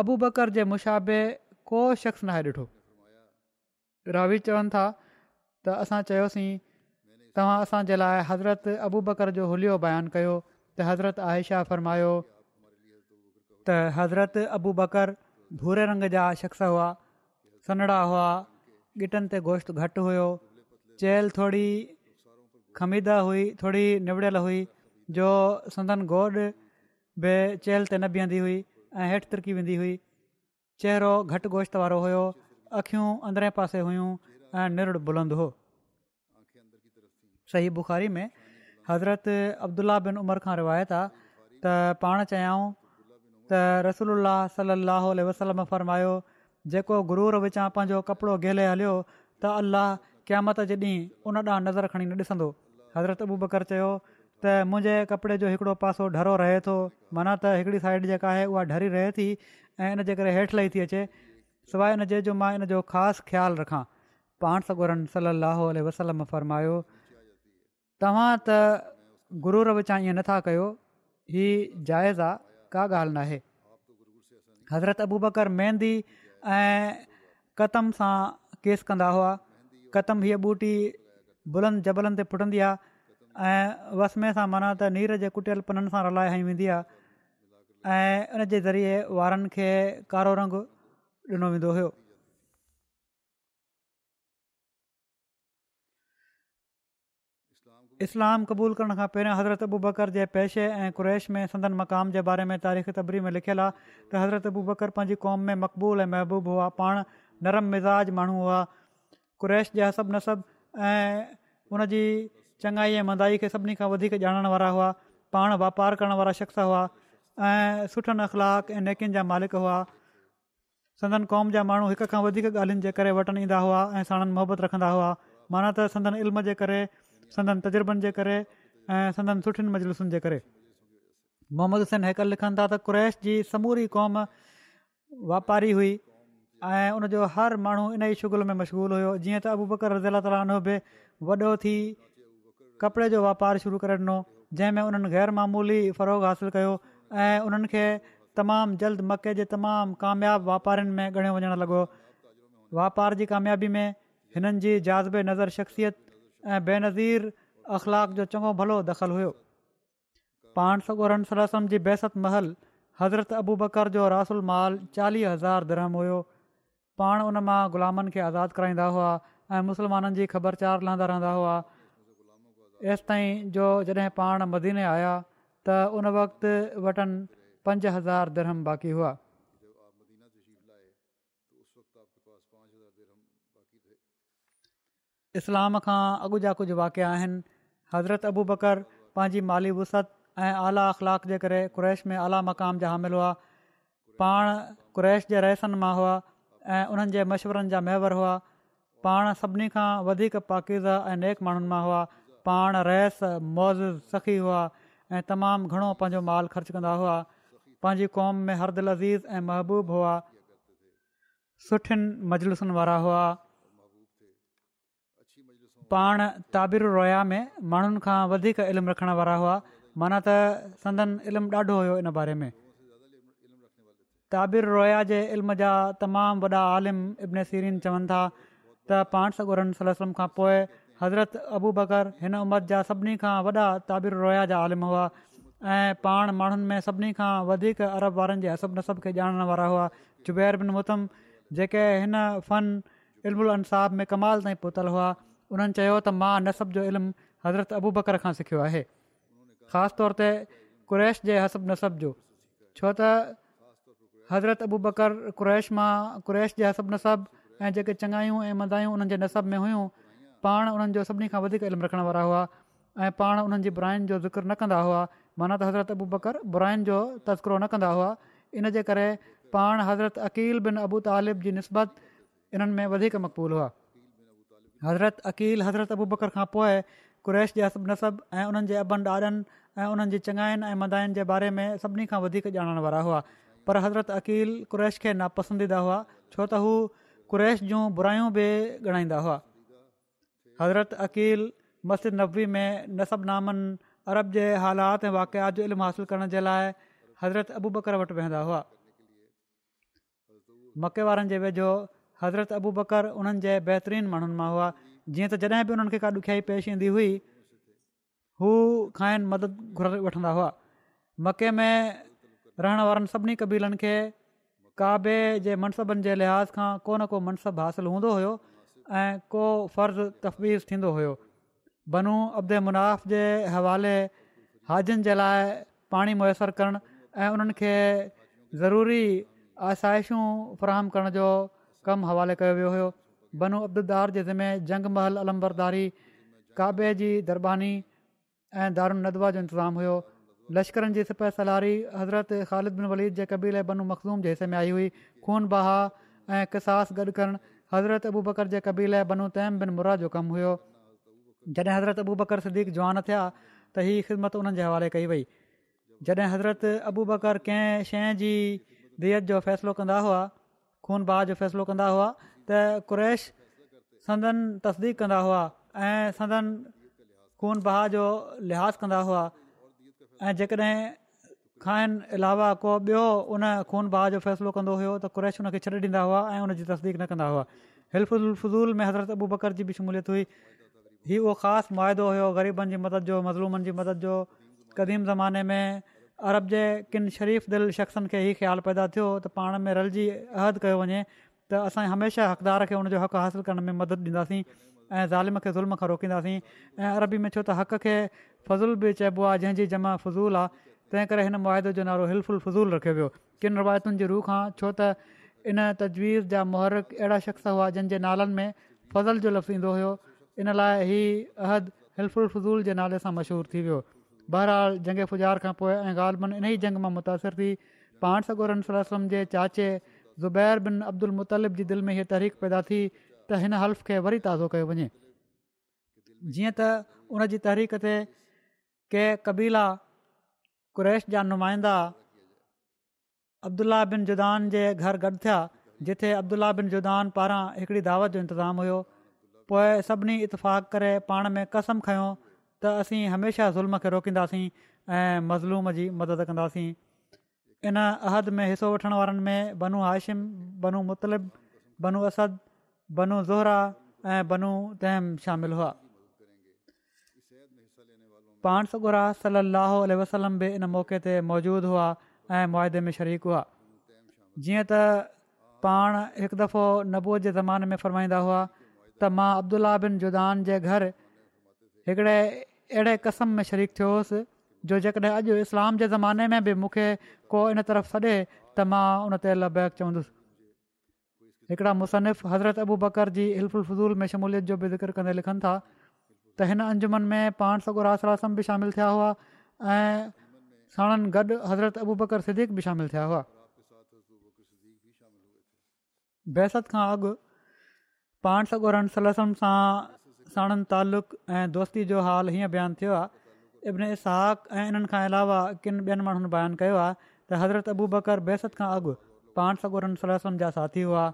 अबु बकर जे मुशाबे को शख़्स नाहे ॾिठो रावी चवनि था त असां चयोसीं तव्हां असांजे लाइ हज़रत अबू बकर जो हुलियो बयानु कयो त हज़रत आयशा फरमायो त हज़रत अबू बकर भूरे रंग जा शख़्स हुआ گٹن हुआ ॻिटनि ते गोश्त घटि हुयो चेल्हि थोरी تھوڑی हुई थोरी निबड़ियल हुई जो संदन गोॾ बि चेल्हि ते न बीहंदी हुई ऐं हेठि तिरकी वेंदी हुई चहिरो घटि गोश्त वारो हुयो अखियूं अंदरें पासे हुयूं ऐं निर बुलंदो हुओ सही बुखारी में हज़रत अब्दुला बिन उमर खां रिवायत आहे त पाण चयाऊं त रसला सलाह वसलम फ़र्मायो जेको गुरूर विचां पंहिंजो कपिड़ो गेले हलियो त अलाह क़त जे ॾींहुं उन ॾांहुं नज़र खणी न ॾिसंदो हज़रत अबू बकर चयो त मुंहिंजे कपिड़े जो हिकिड़ो पासो ढरो रहे थो माना त हिकिड़ी साइड जेका आहे उहा ढरी रहे थी ऐं इनजे करे हेठि लही थी अचे सवाइ इन जे जो मां इन जो ख़ासि ख़्यालु रखां पाण सल लाहो अल तव्हां त गुरु रवचां ईअं नथा कयो ही जाइज़ आहे का ॻाल्हि नाहे हज़रत अबू बकर मेहंदी ऐं कतम सां केस कंदा हुआ कतम हीअ ॿूटी बुलंद जबलनि ते फुटंदी आहे ऐं वसमे सां माना त नीर जे कुटियल पननि सां रलाए वेंदी आहे ऐं उन ज़रिए वारनि रंग ॾिनो वेंदो हुयो इस्लाम क़बूल करण खां पहिरियां हज़रत अबू बकर जे पेशे ऐं क़ुरैश में संदन मक़ाम जे बारे में तारीख़ तबरी में लिखियलु आहे त हज़रत अबू बकर पंहिंजी क़ौम में मक़बूल ऐं महबूबु हुआ पाण नरम मिज़ाज माण्हू हुआ कुरैश जा सभु नसब ऐं उन जी चङाई ऐं मदाई खे सभिनी खां वधीक ॼाणण वारा हुआ पाण वापारु करणु वारा शख़्स हुआ ऐं सुठनि अख़लाक़ ऐं नेकियुनि जा मालिक हुआ संदन क़ौम जा माण्हू हिक खां वधीक ॻाल्हियुनि जे करे वटणु ईंदा हुआ ऐं साणनि मोहबत रखंदा हुआ माना त संदन इल्म जे करे संदननि तजुर्बनि जे करे ऐं संदननि सुठियुनि मजलूसनि जे करे मोहम्मद हुसैन हिकु लिखनि था त कुरैश जी समूरी क़ौम वापारी हुई ऐं उनजो हर माण्हू इन ई शुगुल में मशग़ूल हुयो जीअं त अबू बकर रज़ीला ताला उन बि वॾो थी कपिड़े जो वापारु शुरू करे ॾिनो जंहिंमें उन्हनि ग़ैरमूली फ़रो़ हासिलु कयो ऐं उन्हनि खे जल्द मके जे तमामु कामयाबु वापारियुनि में ॻणियो वञणु लॻो वापार जी कामयाबी में हिननि जी जाज़बे नज़र शख़्सियत ऐं बेनज़ीर अख़लाक जो चङो भलो दख़ल हुयो पाण सगोरन सलम जी बहसत महल हज़रत अबू बकर जो रासुल माल चालीह हज़ार दरहम हुयो पाण उन मां ग़ुलामनि खे आज़ादु कराईंदा हुआ ऐं मुसलमाननि जी ख़बरचार लहंदा रहंदा हुआ एसिताईं जो जॾहिं पाण मदीने आया त उन वक़्तु वटनि पंज हज़ार दरहम बाक़ी हुआ इस्लाम खां अॻु जा कुझु वाक़िया आहिनि हज़रत अबू बकर पंहिंजी माली वसत ऐं आला अख़लाक जे करे क़रैश में आला मक़ाम जा हामिल हुआ पाण कुरैश जे रहसनि मां हुआ ऐं उन्हनि जे मशवरनि जा मयवर हुआ पाण सभिनी खां वधीक पाकिज़ा ऐं नेक माण्हुनि मां हुआ पाण रहिस मौज़ सखी हुआ ऐं तमामु घणो पंहिंजो माल ख़र्चु कंदा हुआ पंहिंजी क़ौम में हर दिलज़ीज़ ऐं महबूब हुआ सुठियुनि मजलूसनि वारा हुआ पाण ताबिर रोया में माण्हुनि खां वधीक इल्मु रखण वारा हुआ माना त संदन इल्मु ॾाढो हुयो इन बारे में ताबिर रोया जे इल्म जा तमामु वॾा आलिम इब्न सीरीन चवनि था त पाण सगुरनि खां पोइ हज़रत अबू बकर हिन उमरत जा सभिनी खां वॾा ताबिर रोया जा आलिम हुआ ऐं पाण माण्हुनि में सभिनी खां वधीक अरब वारनि जे असब नसब खे ॼाणण वारा हुआ ज़ुबैर बिन मुतम जेके हिन फन इल्मु उलसाह में कमाल ताईं पहुतलु हुआ उन्हनि चयो त मां नसबु जो इल्मु हज़रत अबू बकर खां सिखियो आहे ख़ासि तौर ते क़ुरैश जे हसब नसब जो छो त हज़रत अबू बकर क़ुरैश मां क़ुरैश जे हसब नसब ऐं जेके चङायूं ऐं मंदायूं उन्हनि जे नसब में हुयूं पाण उन्हनि जो सभिनी खां वधीक इल्मु रखण वारा हुआ ऐं पाण उन्हनि जी बुराइनि जो ज़िक्र न कंदा हुआ माना त हज़रत अबू बकर बुराइनि जो तस्करो न कंदा हुआ इन जे करे पाण हज़रत अक़ील बिन अबू तालिब जी नसबत इन्हनि में वधीक मक़बूलु हुआ हज़रत अक़ील हज़रत अबू बकर खां पोइ क़रेश जे असब नसब ऐं उन्हनि जे अॿनि ॾाॾनि ऐं उन्हनि जी चङाइनि ऐं मदाइनि जे बारे में सभिनी खां वधीक ॼाणण वारा हुआ पर हज़रत अक़ील कुरैश खे नापसंदीदा हुआ छो त हू कुरेश जूं बुरायूं बि ॻणाईंदा हुआ हज़रत अक़ील मस्जिद नब्वी में नसब नामनि अरब जे हालात ऐं वाक़िया जो इल्मु हासिलु करण जे लाइ हज़रत अबू बकर वटि वेंदा हुआ मके वारनि जे वेझो हज़रत अबू बकर उन्हनि जे बहितरीनु माण्हुनि मां हुआ जीअं त जॾहिं बि उन्हनि खे का ॾुखियाई पेश ईंदी हुई हू खाइनि मदद घुर वठंदा हुआ मके में रहण वारनि सभिनी कबीलनि खे काबे जे मनसबनि जे लिहाज़ खां को न को मनसबु हासिलु हूंदो हुयो ऐं को फ़र्ज़ु तफ़वीज़ थींदो हुयो बनू अब्द मुनाफ़ जे हवाले हाजनि जे लाइ पाणी मुयसरु करणु ऐं उन्हनि ज़रूरी आशाइशूं फरहम करण जो कमु हवाले कयो वियो हुयो बनू अब्दुलदार जे हिमें जंग महल अलदारी काबे जी दरबानी ऐं दारू नदवा जो इंतिज़ामु हुयो लश्करनि जी सिपसलारी हज़रत ख़ालिद बन वलीद जे कबील बनू मखदूम जे हिसे में आई हुई खून बहा ऐं किसास गॾु करणु हज़रत अबू बकर जे कबील बनू तैम बिन मुरा जो कमु हुयो जॾहिं हज़रत अबू बकर सदीक़ जवान थिया त हीअ ख़िदमत उन्हनि जे हवाले कई वई जॾहिं हज़रत अबू बकर कंहिं शइ जी जो फ़ैसिलो कंदा हुआ ख़ून बाउ जो फ़ैसिलो कंदा हुआ त कुरैश संदन तस्दीक कंदा हुआ ऐं संदन ख़ून बहा जो लिहाज़ कंदा हुआ ऐं जेकॾहिं खाइण अलावा को ॿियो उन ख़ून बाउ जो फ़ैसिलो कंदो हुओ त कुरैश हुनखे छॾे ॾींदा हुआ ऐं उन तस्दीक न कंदा हुआ हिलफ़ुल फज़ूल में हज़रत अबू बकर जी बि शमूलियत हुई ही उहो ख़ासि मुआदो हुयो ग़रीबनि जी मदद जो मज़लूमनि जी मदद जो क़दीम ज़माने में अरब जे किन शरीफ़ दिलि शख़्सनि खे इहो ख़्यालु पैदा थियो त पाण में रलिजी अहद कयो वञे त असां हमेशह हक़दार खे हुन जो हक़ु हासिलु करण में मदद ॾींदासीं ऐं ज़ालिम खे ज़ुल्म खां रोकींदासीं ऐं अरबी में छो त हक़ खे फज़ूलु बि चइबो आहे जंहिंजी जमा फज़ूल आहे तंहिं करे हिन मुआदे जो नालो हिलफ़ुल फज़ूल रखियो वियो किन रिवायतुनि जे रूह खां छो त इन तजवीज़ जा मुहरक अहिड़ा शख़्स हुआ जिन जे नालनि में फज़ल जो लफ़्ज़ ईंदो हुयो इन लाइ हीअ अहद हिलफुल फ़ज़ूल जे नाले सां मशहूरु थी वियो बहरहाल जंग फ़ुजार खां पोइ ऐं ॻाल्हि इन ई जंग मां मुतासिर थी पाण सगोरन सलाह जे चाचे ज़ुबैर बिन अब्दुल मुतलिब जी दिलि में हीअ तहरीक़ पैदा थी त हिन हल्फ़ खे वरी ताज़ो कयो वञे जीअं त उन जी तहरीक ते कंहिं कबीला कुरैश जा नुमाइंदा अब्दुला बिन जुदान जे घर गॾु थिया जिथे अब्दुला बिन जुदान पारां हिकिड़ी दावत जो इंतज़ामु हुयो पोइ सभिनी इतफ़ाक़ करे पाण में कसम खयों त असीं हमेशह ज़ुल्म खे रोकींदासीं ऐं मज़लूम जी मदद कंदासीं इन अहद में हिसो वठण वारनि में बनू हाशिम बनू मुतलिब बनू असद बनू ज़ोहरा ऐं बनू तहम शामिल हुआ पाण सगुरा सलाहु आल वसलम बि इन मौक़े ते मौजूदु हुआ ऐं मुआदे में शरीक हुआ जीअं त पाण हिकु दफ़ो नबूअ जे ज़माने में फ़रमाईंदा हुआ त मां अब्दुला बिन जुदान जे घर हिकिड़े अहिड़े कसम में शरीकु थियो हुयुसि जो जेकॾहिं अॼु इस्लाम जे ज़माने में बि मूंखे को इन तरफ़ छॾे त मां उन ते अलाइक चवंदुसि हिकिड़ा मुसनिफ़ हज़रत अबू बकर जी इल्फुल फज़ूल में शमूलियत जो बि ज़िक्र कंदे लिखनि था त हिन अंजुमन में पान सगुरासम बि शामिलु थिया हुआ ऐं साणनि गॾु हज़रत अबू बकर सिक़ बि शामिलु थिया हुआ बेसत खां अॻु पानसुरम सां साणनि तालु ऐं दोस्ती जो हालु हीअं बयानु थियो आहे इब्न इ ऐं इन्हनि खां अलावा किन ॿियनि माण्हुनि बयानु कयो आहे त हज़रत अबू बकरु बेसत खां अॻु पाण सगोरनि सला जा साथी हुआ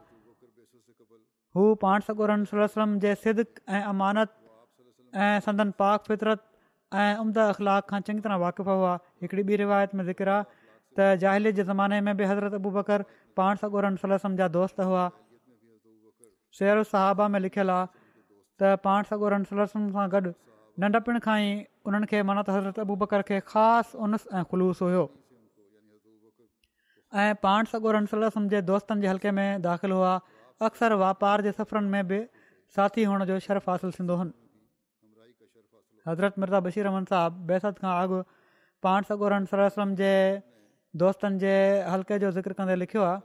हू पाण सगोरनि सलम जे सिदक ऐं अमानत ऐं संदन पाक फितरत ऐं उम्द अख़लाक़ खां चङी तरह वाक़िफ़ हुआ हिकिड़ी ॿी रिवायत में ज़िक्र त ज़ाहिले जे ज़माने में बि हज़रत अबू बकर पाण सगोरनि सलाह जा दोस्त हुआ शेरु सहाबा में लिखियलु आहे त पाण सगोरम सलम सां गॾु नंढपण खां ई उन्हनि खे माना त हज़रत अबूबकर खे ख़ासि उनस ऐं ख़ुलूस हुओ ऐं पाण सगोर सलाह जे दोस्तनि जे हलके में दाख़िलु हुआ अक्सर वापार जे सफ़रनि में बि साथी हुअण जो शर्फ़ हासिलु थींदो हुओ हज़रत मिर्ज़ा बशीर रहन साहबु बेसत खां अॻु पाण सगोरम जे दोस्तनि जे हलके जो ज़िक्र कंदे लिखियो आहे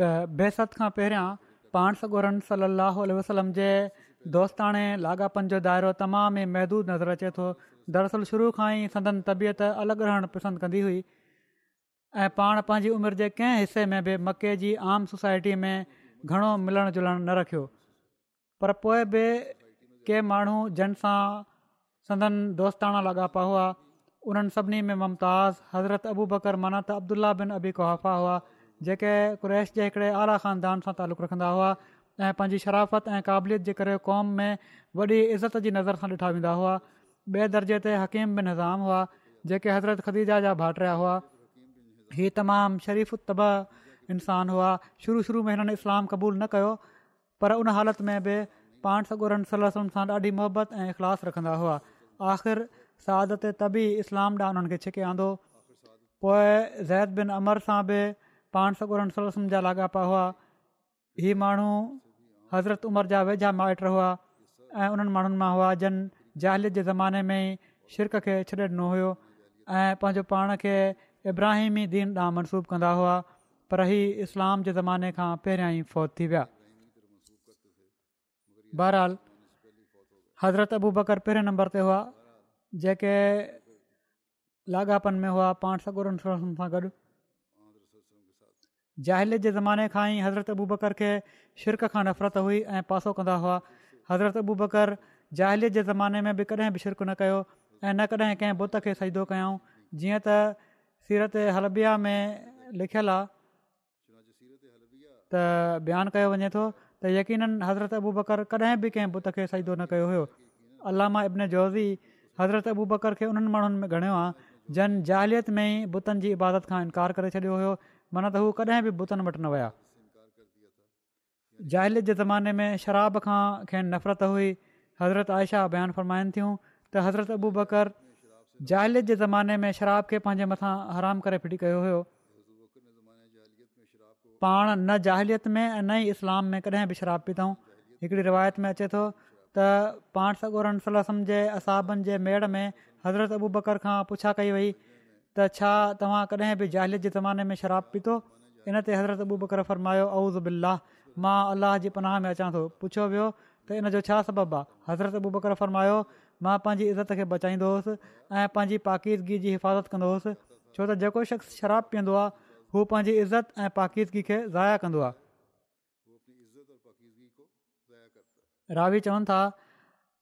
त बेसत खां पहिरियां पाण सगोरन सली वसलम जे दोस्ताणे लाॻापनि जो दाइरो तमामु ई महदूदु नज़र अचे थो दरअसल शुरू खां ई संदन तबियत अलॻि रहणु पसंदि कंदी हुई ऐं पाण पंहिंजी उमिरि जे कंहिं हिसे में बि मके जी आम सोसाइटी में घणो मिलणु जुलणु न रखियो पर पोइ बि के माण्हू जन सां संदन दोस्ताणा लाॻापा हुआ उन्हनि सभिनी में मुमताज़ हज़रत अबू बकर मना त अब्दुला बिन अबी कुहाफ़ा हुआ जेके क़्रैश जे हिकिड़े आला ख़ानदान सां तालुक़ु रखंदा हुआ ऐं पंहिंजी शराफ़त ऐं क़ाबिलियत जे करे क़ौम में वॾी इज़त जी नज़र सां ॾिठा वेंदा हुआ ॿिए दर्जे ते हकीम बि निज़ाम हुआ जेके हज़रत ख़दीजा जा भाटरिया हुआ हीअ तमामु शरीफ़ तब इंसान हुआ शुरू शुरू में हिननि इस्लाम क़बूलु न कयो पर उन हालति में बि पाण सॻुरनि सल सां ॾाढी मोहबत ऐं इख़लास रखंदा हुआ आख़िर सादत त इस्लाम ॾांहुं उन्हनि खे छिके आंदो पोइ ज़ैद बिन अमर सां बि पाण सॻोरनि सोलसम जा लाॻापा हुआ हीअ माण्हू हज़रत उमर जा वेझा माइट हुआ ऐं उन्हनि माण्हुनि मां हुआ जन ज़ाल जे ज़माने में शिरक खे छॾे ॾिनो हुयो ऐं पंहिंजो पाण खे इब्राहिमी दीन ॾांहुं मनसूबु कंदा हुआ पर हीउ इस्लाम जे ज़माने खां पहिरियां ई फ़ौत थी विया बहरहाल हज़रत अबू बकर पहिरें नंबर ते हुआ जेके लाॻापनि में हुआ पाण सां गॾु जाहिलियत जे ज़माने खां ई हज़रत अबू बकर खे शर्क खां नफ़रतु हुई ऐं पासो कंदा हुआ हज़रत अबू बकर जाहिलियत जे ज़माने में बि कॾहिं बि शिर्क़ु न कयो ऐं न कॾहिं कंहिं बुत खे सहिदो कयऊं जीअं त सीरत हलबिया में लिखियलु आहे त बयानु कयो वञे थो त यकीननि हज़रत अबू बकर कॾहिं बि कंहिं बुत खे सईदो न कयो हुयो अलामा इबिन जोहज़ी हज़रत अबू बकर खे उन्हनि माण्हुनि में ॻणियो आहे जन जाहिलियत में ई बुतनि जी इबादत खां इनकार करे छॾियो हुयो माना त हू कॾहिं बि बुतनि वटि न विया जाहिलत जे ज़माने में शराब खां खेनि حضرت हुई हज़रत आयशा बयानु फरमाइनि थियूं त हज़रत अबू बकर जाहिलियत जे ज़माने में शराब खे पंहिंजे मथां हराम करे फिरी कयो हुयो पाण न जाहिलियत में ऐं न ई इस्लाम में कॾहिं बि शराब पीतऊं हिकिड़ी रिवायत में अचे थो त पाण सगोरम जे असाबनि जे मेड़ में हज़रत अबू बकर खां पुछा कई वई त छा तव्हां कॾहिं बि जाहिलत जे ज़माने में शराबु पीतो इन ते हज़रत अबू बकर फरमायो बिल्ला मां अलाह जी पनाह में अचां थो पुछियो वियो त इन जो छा सबबु आहे हज़रत अबू बकर फरमायो मां पंहिंजी इज़त खे बचाईंदो हुउसि ऐं पंहिंजी पाकीदगी जी हिफ़ाज़त कंदो हुयुसि छो त जेको शख़्स शराबु पीअंदो आहे हू पंहिंजी इज़त ऐं पाकीदगी खे ज़ाया कंदो आहे रावी चवनि था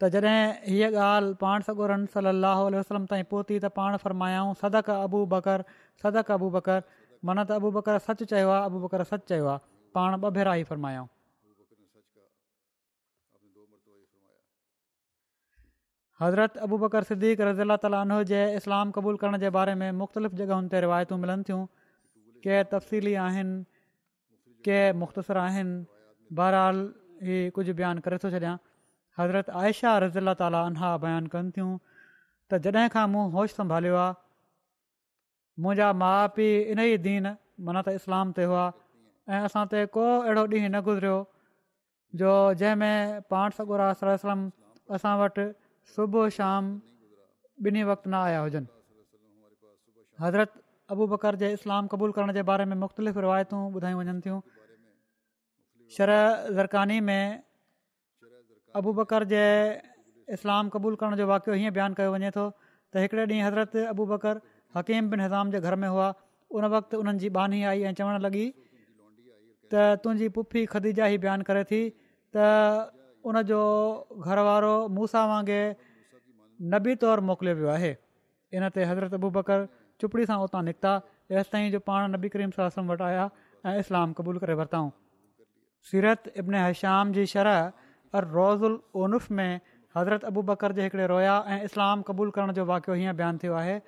त जॾहिं हीअ ॻाल्हि पाण सॻोरन सली अलाह वसलम ताईं पहुती त पाण फ़रमायाऊं सदक अबू बकर सदक अबू बकर माना त अबू बकर सच चयो आहे अबू बकर सच चयो आहे पाण ॿ भेरा ई फ़रमायाऊं हज़रत अबू बकर सिद्दीक़ रज़ीला ताली जे इस्लाम क़बूल करण जे बारे में मुख़्तलिफ़ जॻहियुनि ते रिवायतूं मिलनि थियूं के तफ़सीली आहिनि के मुख़्तसरु आहिनि बहरहाल हीउ कुझु बयानु करे थो छॾियां हज़रत आयशा रज़ीला ताली आनह बयानु कनि थियूं त जॾहिं खां मूं होश संभालियो आहे मुंहिंजा माउ पीउ इन ई दीन माना त इस्लाम ते हुआ ऐं असां ते को अहिड़ो ॾींहुं न गुज़रियो जो जंहिंमें पाण सगुरम असां वटि सुबुह शाम ॿिन्ही वक़्तु न आया हुजनि हज़रत अबू बकर जे इस्लाम क़बूल करण जे बारे में मुख़्तलिफ़ रिवायतूं ॿुधायूं वञनि थियूं शर ज़रकानी में अबु बकर जे इस्लाम क़बूल करण जो वाक़ियो हीअं बयानु कयो वञे थो त हिकिड़े ॾींहुं हज़रत अबू बकर हकीम बिन हिज़ाम जे घर में हुआ उन वक़्तु उन्हनि जी बानी आई ऐं चवणु लॻी त तुंहिंजी पुफी ख़दीजा ई बयानु करे थी त उनजो घर वारो मूसां वांगुरु नबी तौरु मोकिलियो वियो आहे इन ते हज़रत अबू बकर चुपड़ी सां उतां निकिता जेसिताईं जो पाण नबी करीम सां वटि आया ऐं इस्लामु क़बूलु करे वरिताऊं सीरत इब्न हश्याम जी शर अर रोज़ु उलूफ़ में हज़रत अबू बकर जे हिकिड़े रोया ऐं इस्लाम क़बूल करण जो वाक़ियो हीअं बयानु थियो आहे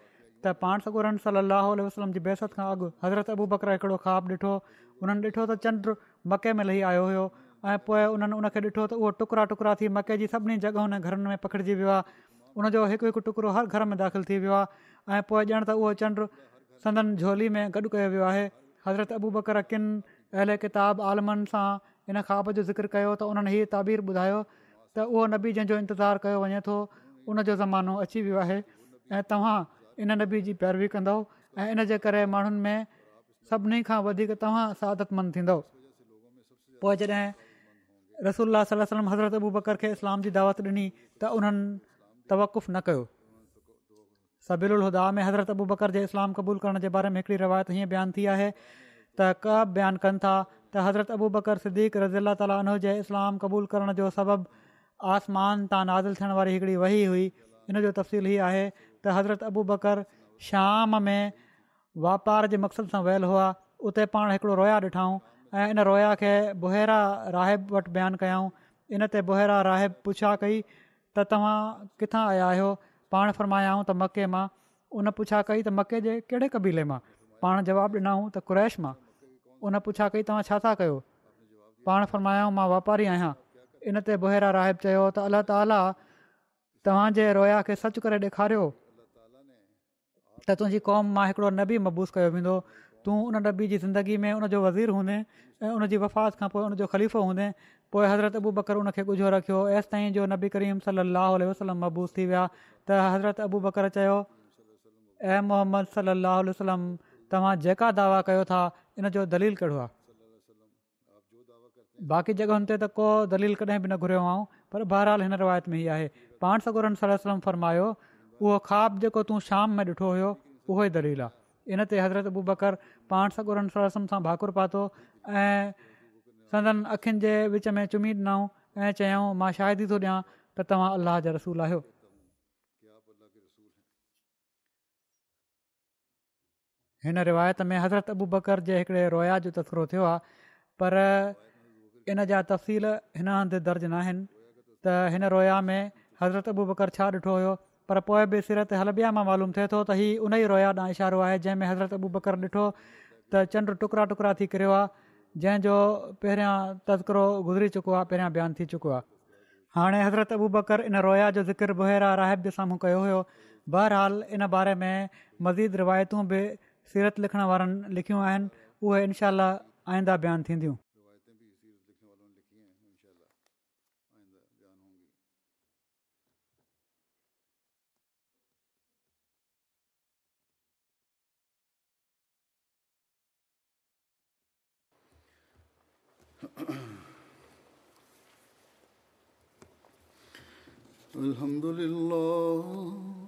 त पाण सकूरन सली लाहु वसलम जी बहसत खां अॻु हज़रत अबू बकर हिकिड़ो ख़्वा ॾिठो उन्हनि ॾिठो त चंडु मके में लही आयो हुयो ऐं पोइ उन्हनि उनखे ॾिठो त उहो टुकड़ा टुकड़ा थी मके जी सभिनी जॻह घरनि में पखिड़िजी वियो आहे उनजो हिकु हिकु टुकड़ो हर घर में दाख़िलु थी वियो आहे ऐं पोइ ॼणु त उहो चंड संदन झोली में गॾु कयो वियो आहे हज़रत अबू बकर किन अहल किताब आलमनि सां इन ख़्वाब जो ज़िक्र कयो त उन्हनि हीअ ताबीर ॿुधायो त उहो नबी जंहिंजो इंतज़ारु कयो वञे थो उनजो ज़मानो अची वियो आहे ऐं तव्हां इन नबी जी पैरवी कंदव ऐं इन करे माण्हुनि में सभिनी खां वधीक तव्हां सादतमंद थींदो पोइ जॾहिं रसूल सलम हज़रत अबू बकर खे इस्लाम जी दावत ॾिनी त उन्हनि तवकुफ़ु न कयो सबिल उलह में हज़रत अबू बकर जे इस्लाम क़बूलु करण जे बारे में हिकिड़ी रिवायत हीअं बयानु थी आहे त क बयानु कनि था त हज़रत अबू बकर सिद्दीक़ रज़ी अला ताली उन जे इस्लाम क़बूल करण जो सबबु आसमान तां नाज़िल थियण वारी हिकिड़ी वही हुई इन जो तफ़सील हीअ आहे त हज़रत अबू बकर शाम में वापार जे मक़सद सां वियल हुआ उते पाण हिकिड़ो रोया ॾिठाऊं ऐं इन रोया खे बुहरा राहिब वटि बयानु कयाऊं इन ते बुहरा राहिब पुछा कई त तव्हां किथां आया आहियो पाण फ़र्मायाऊं त मके मां उन पुछा कई त मके जे कहिड़े क़बीले मां पाण जवाबु ॾिनाऊं त कुरैश मां उन पुछा कई तव्हां छा छा कयो पाण फरमाया मां वापारी आहियां इन ते बुहरा राहिब चयो त अलाह ताला तव्हांजे रोया खे सचु करे ॾेखारियो त तुंहिंजी क़ौम मां हिकिड़ो नबी मबूस कयो वेंदो तूं उन नबी जी ज़िंदगी में उनजो वज़ीर हूंदईं ऐं उनजी वफ़ात खां पोइ उनजो ख़लीफ़ो हूंदे पोइ हज़रत अबू बकर उन खे ॻुझो रखियो एसिताईं जो नबी करीम सलाहु वसलम मबूस थी विया त हज़रत अबू बकर चयो ए मोहम्मद सलाहु वसलम तव्हां जेका दावा कयो था इन जो दलील कहिड़ो आहे बाक़ी जॻहियुनि ते त को दलील कॾहिं बि न घुरियो आऊं पर बहरहाल हिन रिवायत में ई आहे पाण सगोरनि सलम सम फरमायो उहो ख़्वाबु जेको तूं शाम में ॾिठो हुयो उहो ई दलील आहे इन ते हज़रत अबू बकर पाण सगोरनि सलम सां भाकुर पातो ऐं संदनि अखियुनि जे विच में चुम्मी ॾिनऊं ऐं चयऊं मां शादी थो ॾियां त तव्हां अलाह जा रसूल आहियो हिन रिवायत में हज़रत अबू बकर जे हिकिड़े रोया जो तस्करो थियो आहे पर इन जा तफ़सील हिन हंधि दर्ज न आहिनि त हिन रोया में हज़रत अबू बकर छा ॾिठो हुयो पर पोइ बि सिरत हलबिया मां मालूम थिए थो त हीउ उन ई रोया ॾांहुं इशारो आहे जंहिंमें हज़रत अबू बकर ॾिठो त चंड टुकड़ा टुकड़ा थी करियो आहे जंहिंजो पहिरियां तस्करो गुज़री चुको आहे पहिरियां बयानु थी चुको आहे हाणे हज़रत अबू बकर इन रोया जो ज़िक्र बुहरा राहिब जे साम्हूं कयो हुयो बहरहाल इन बारे में मज़ीद रिवायतूं बि सीरत लिखण वारनि लिखियूं आहिनि उहे इनशा आईंदा बयानु थींदियूं الحمد لله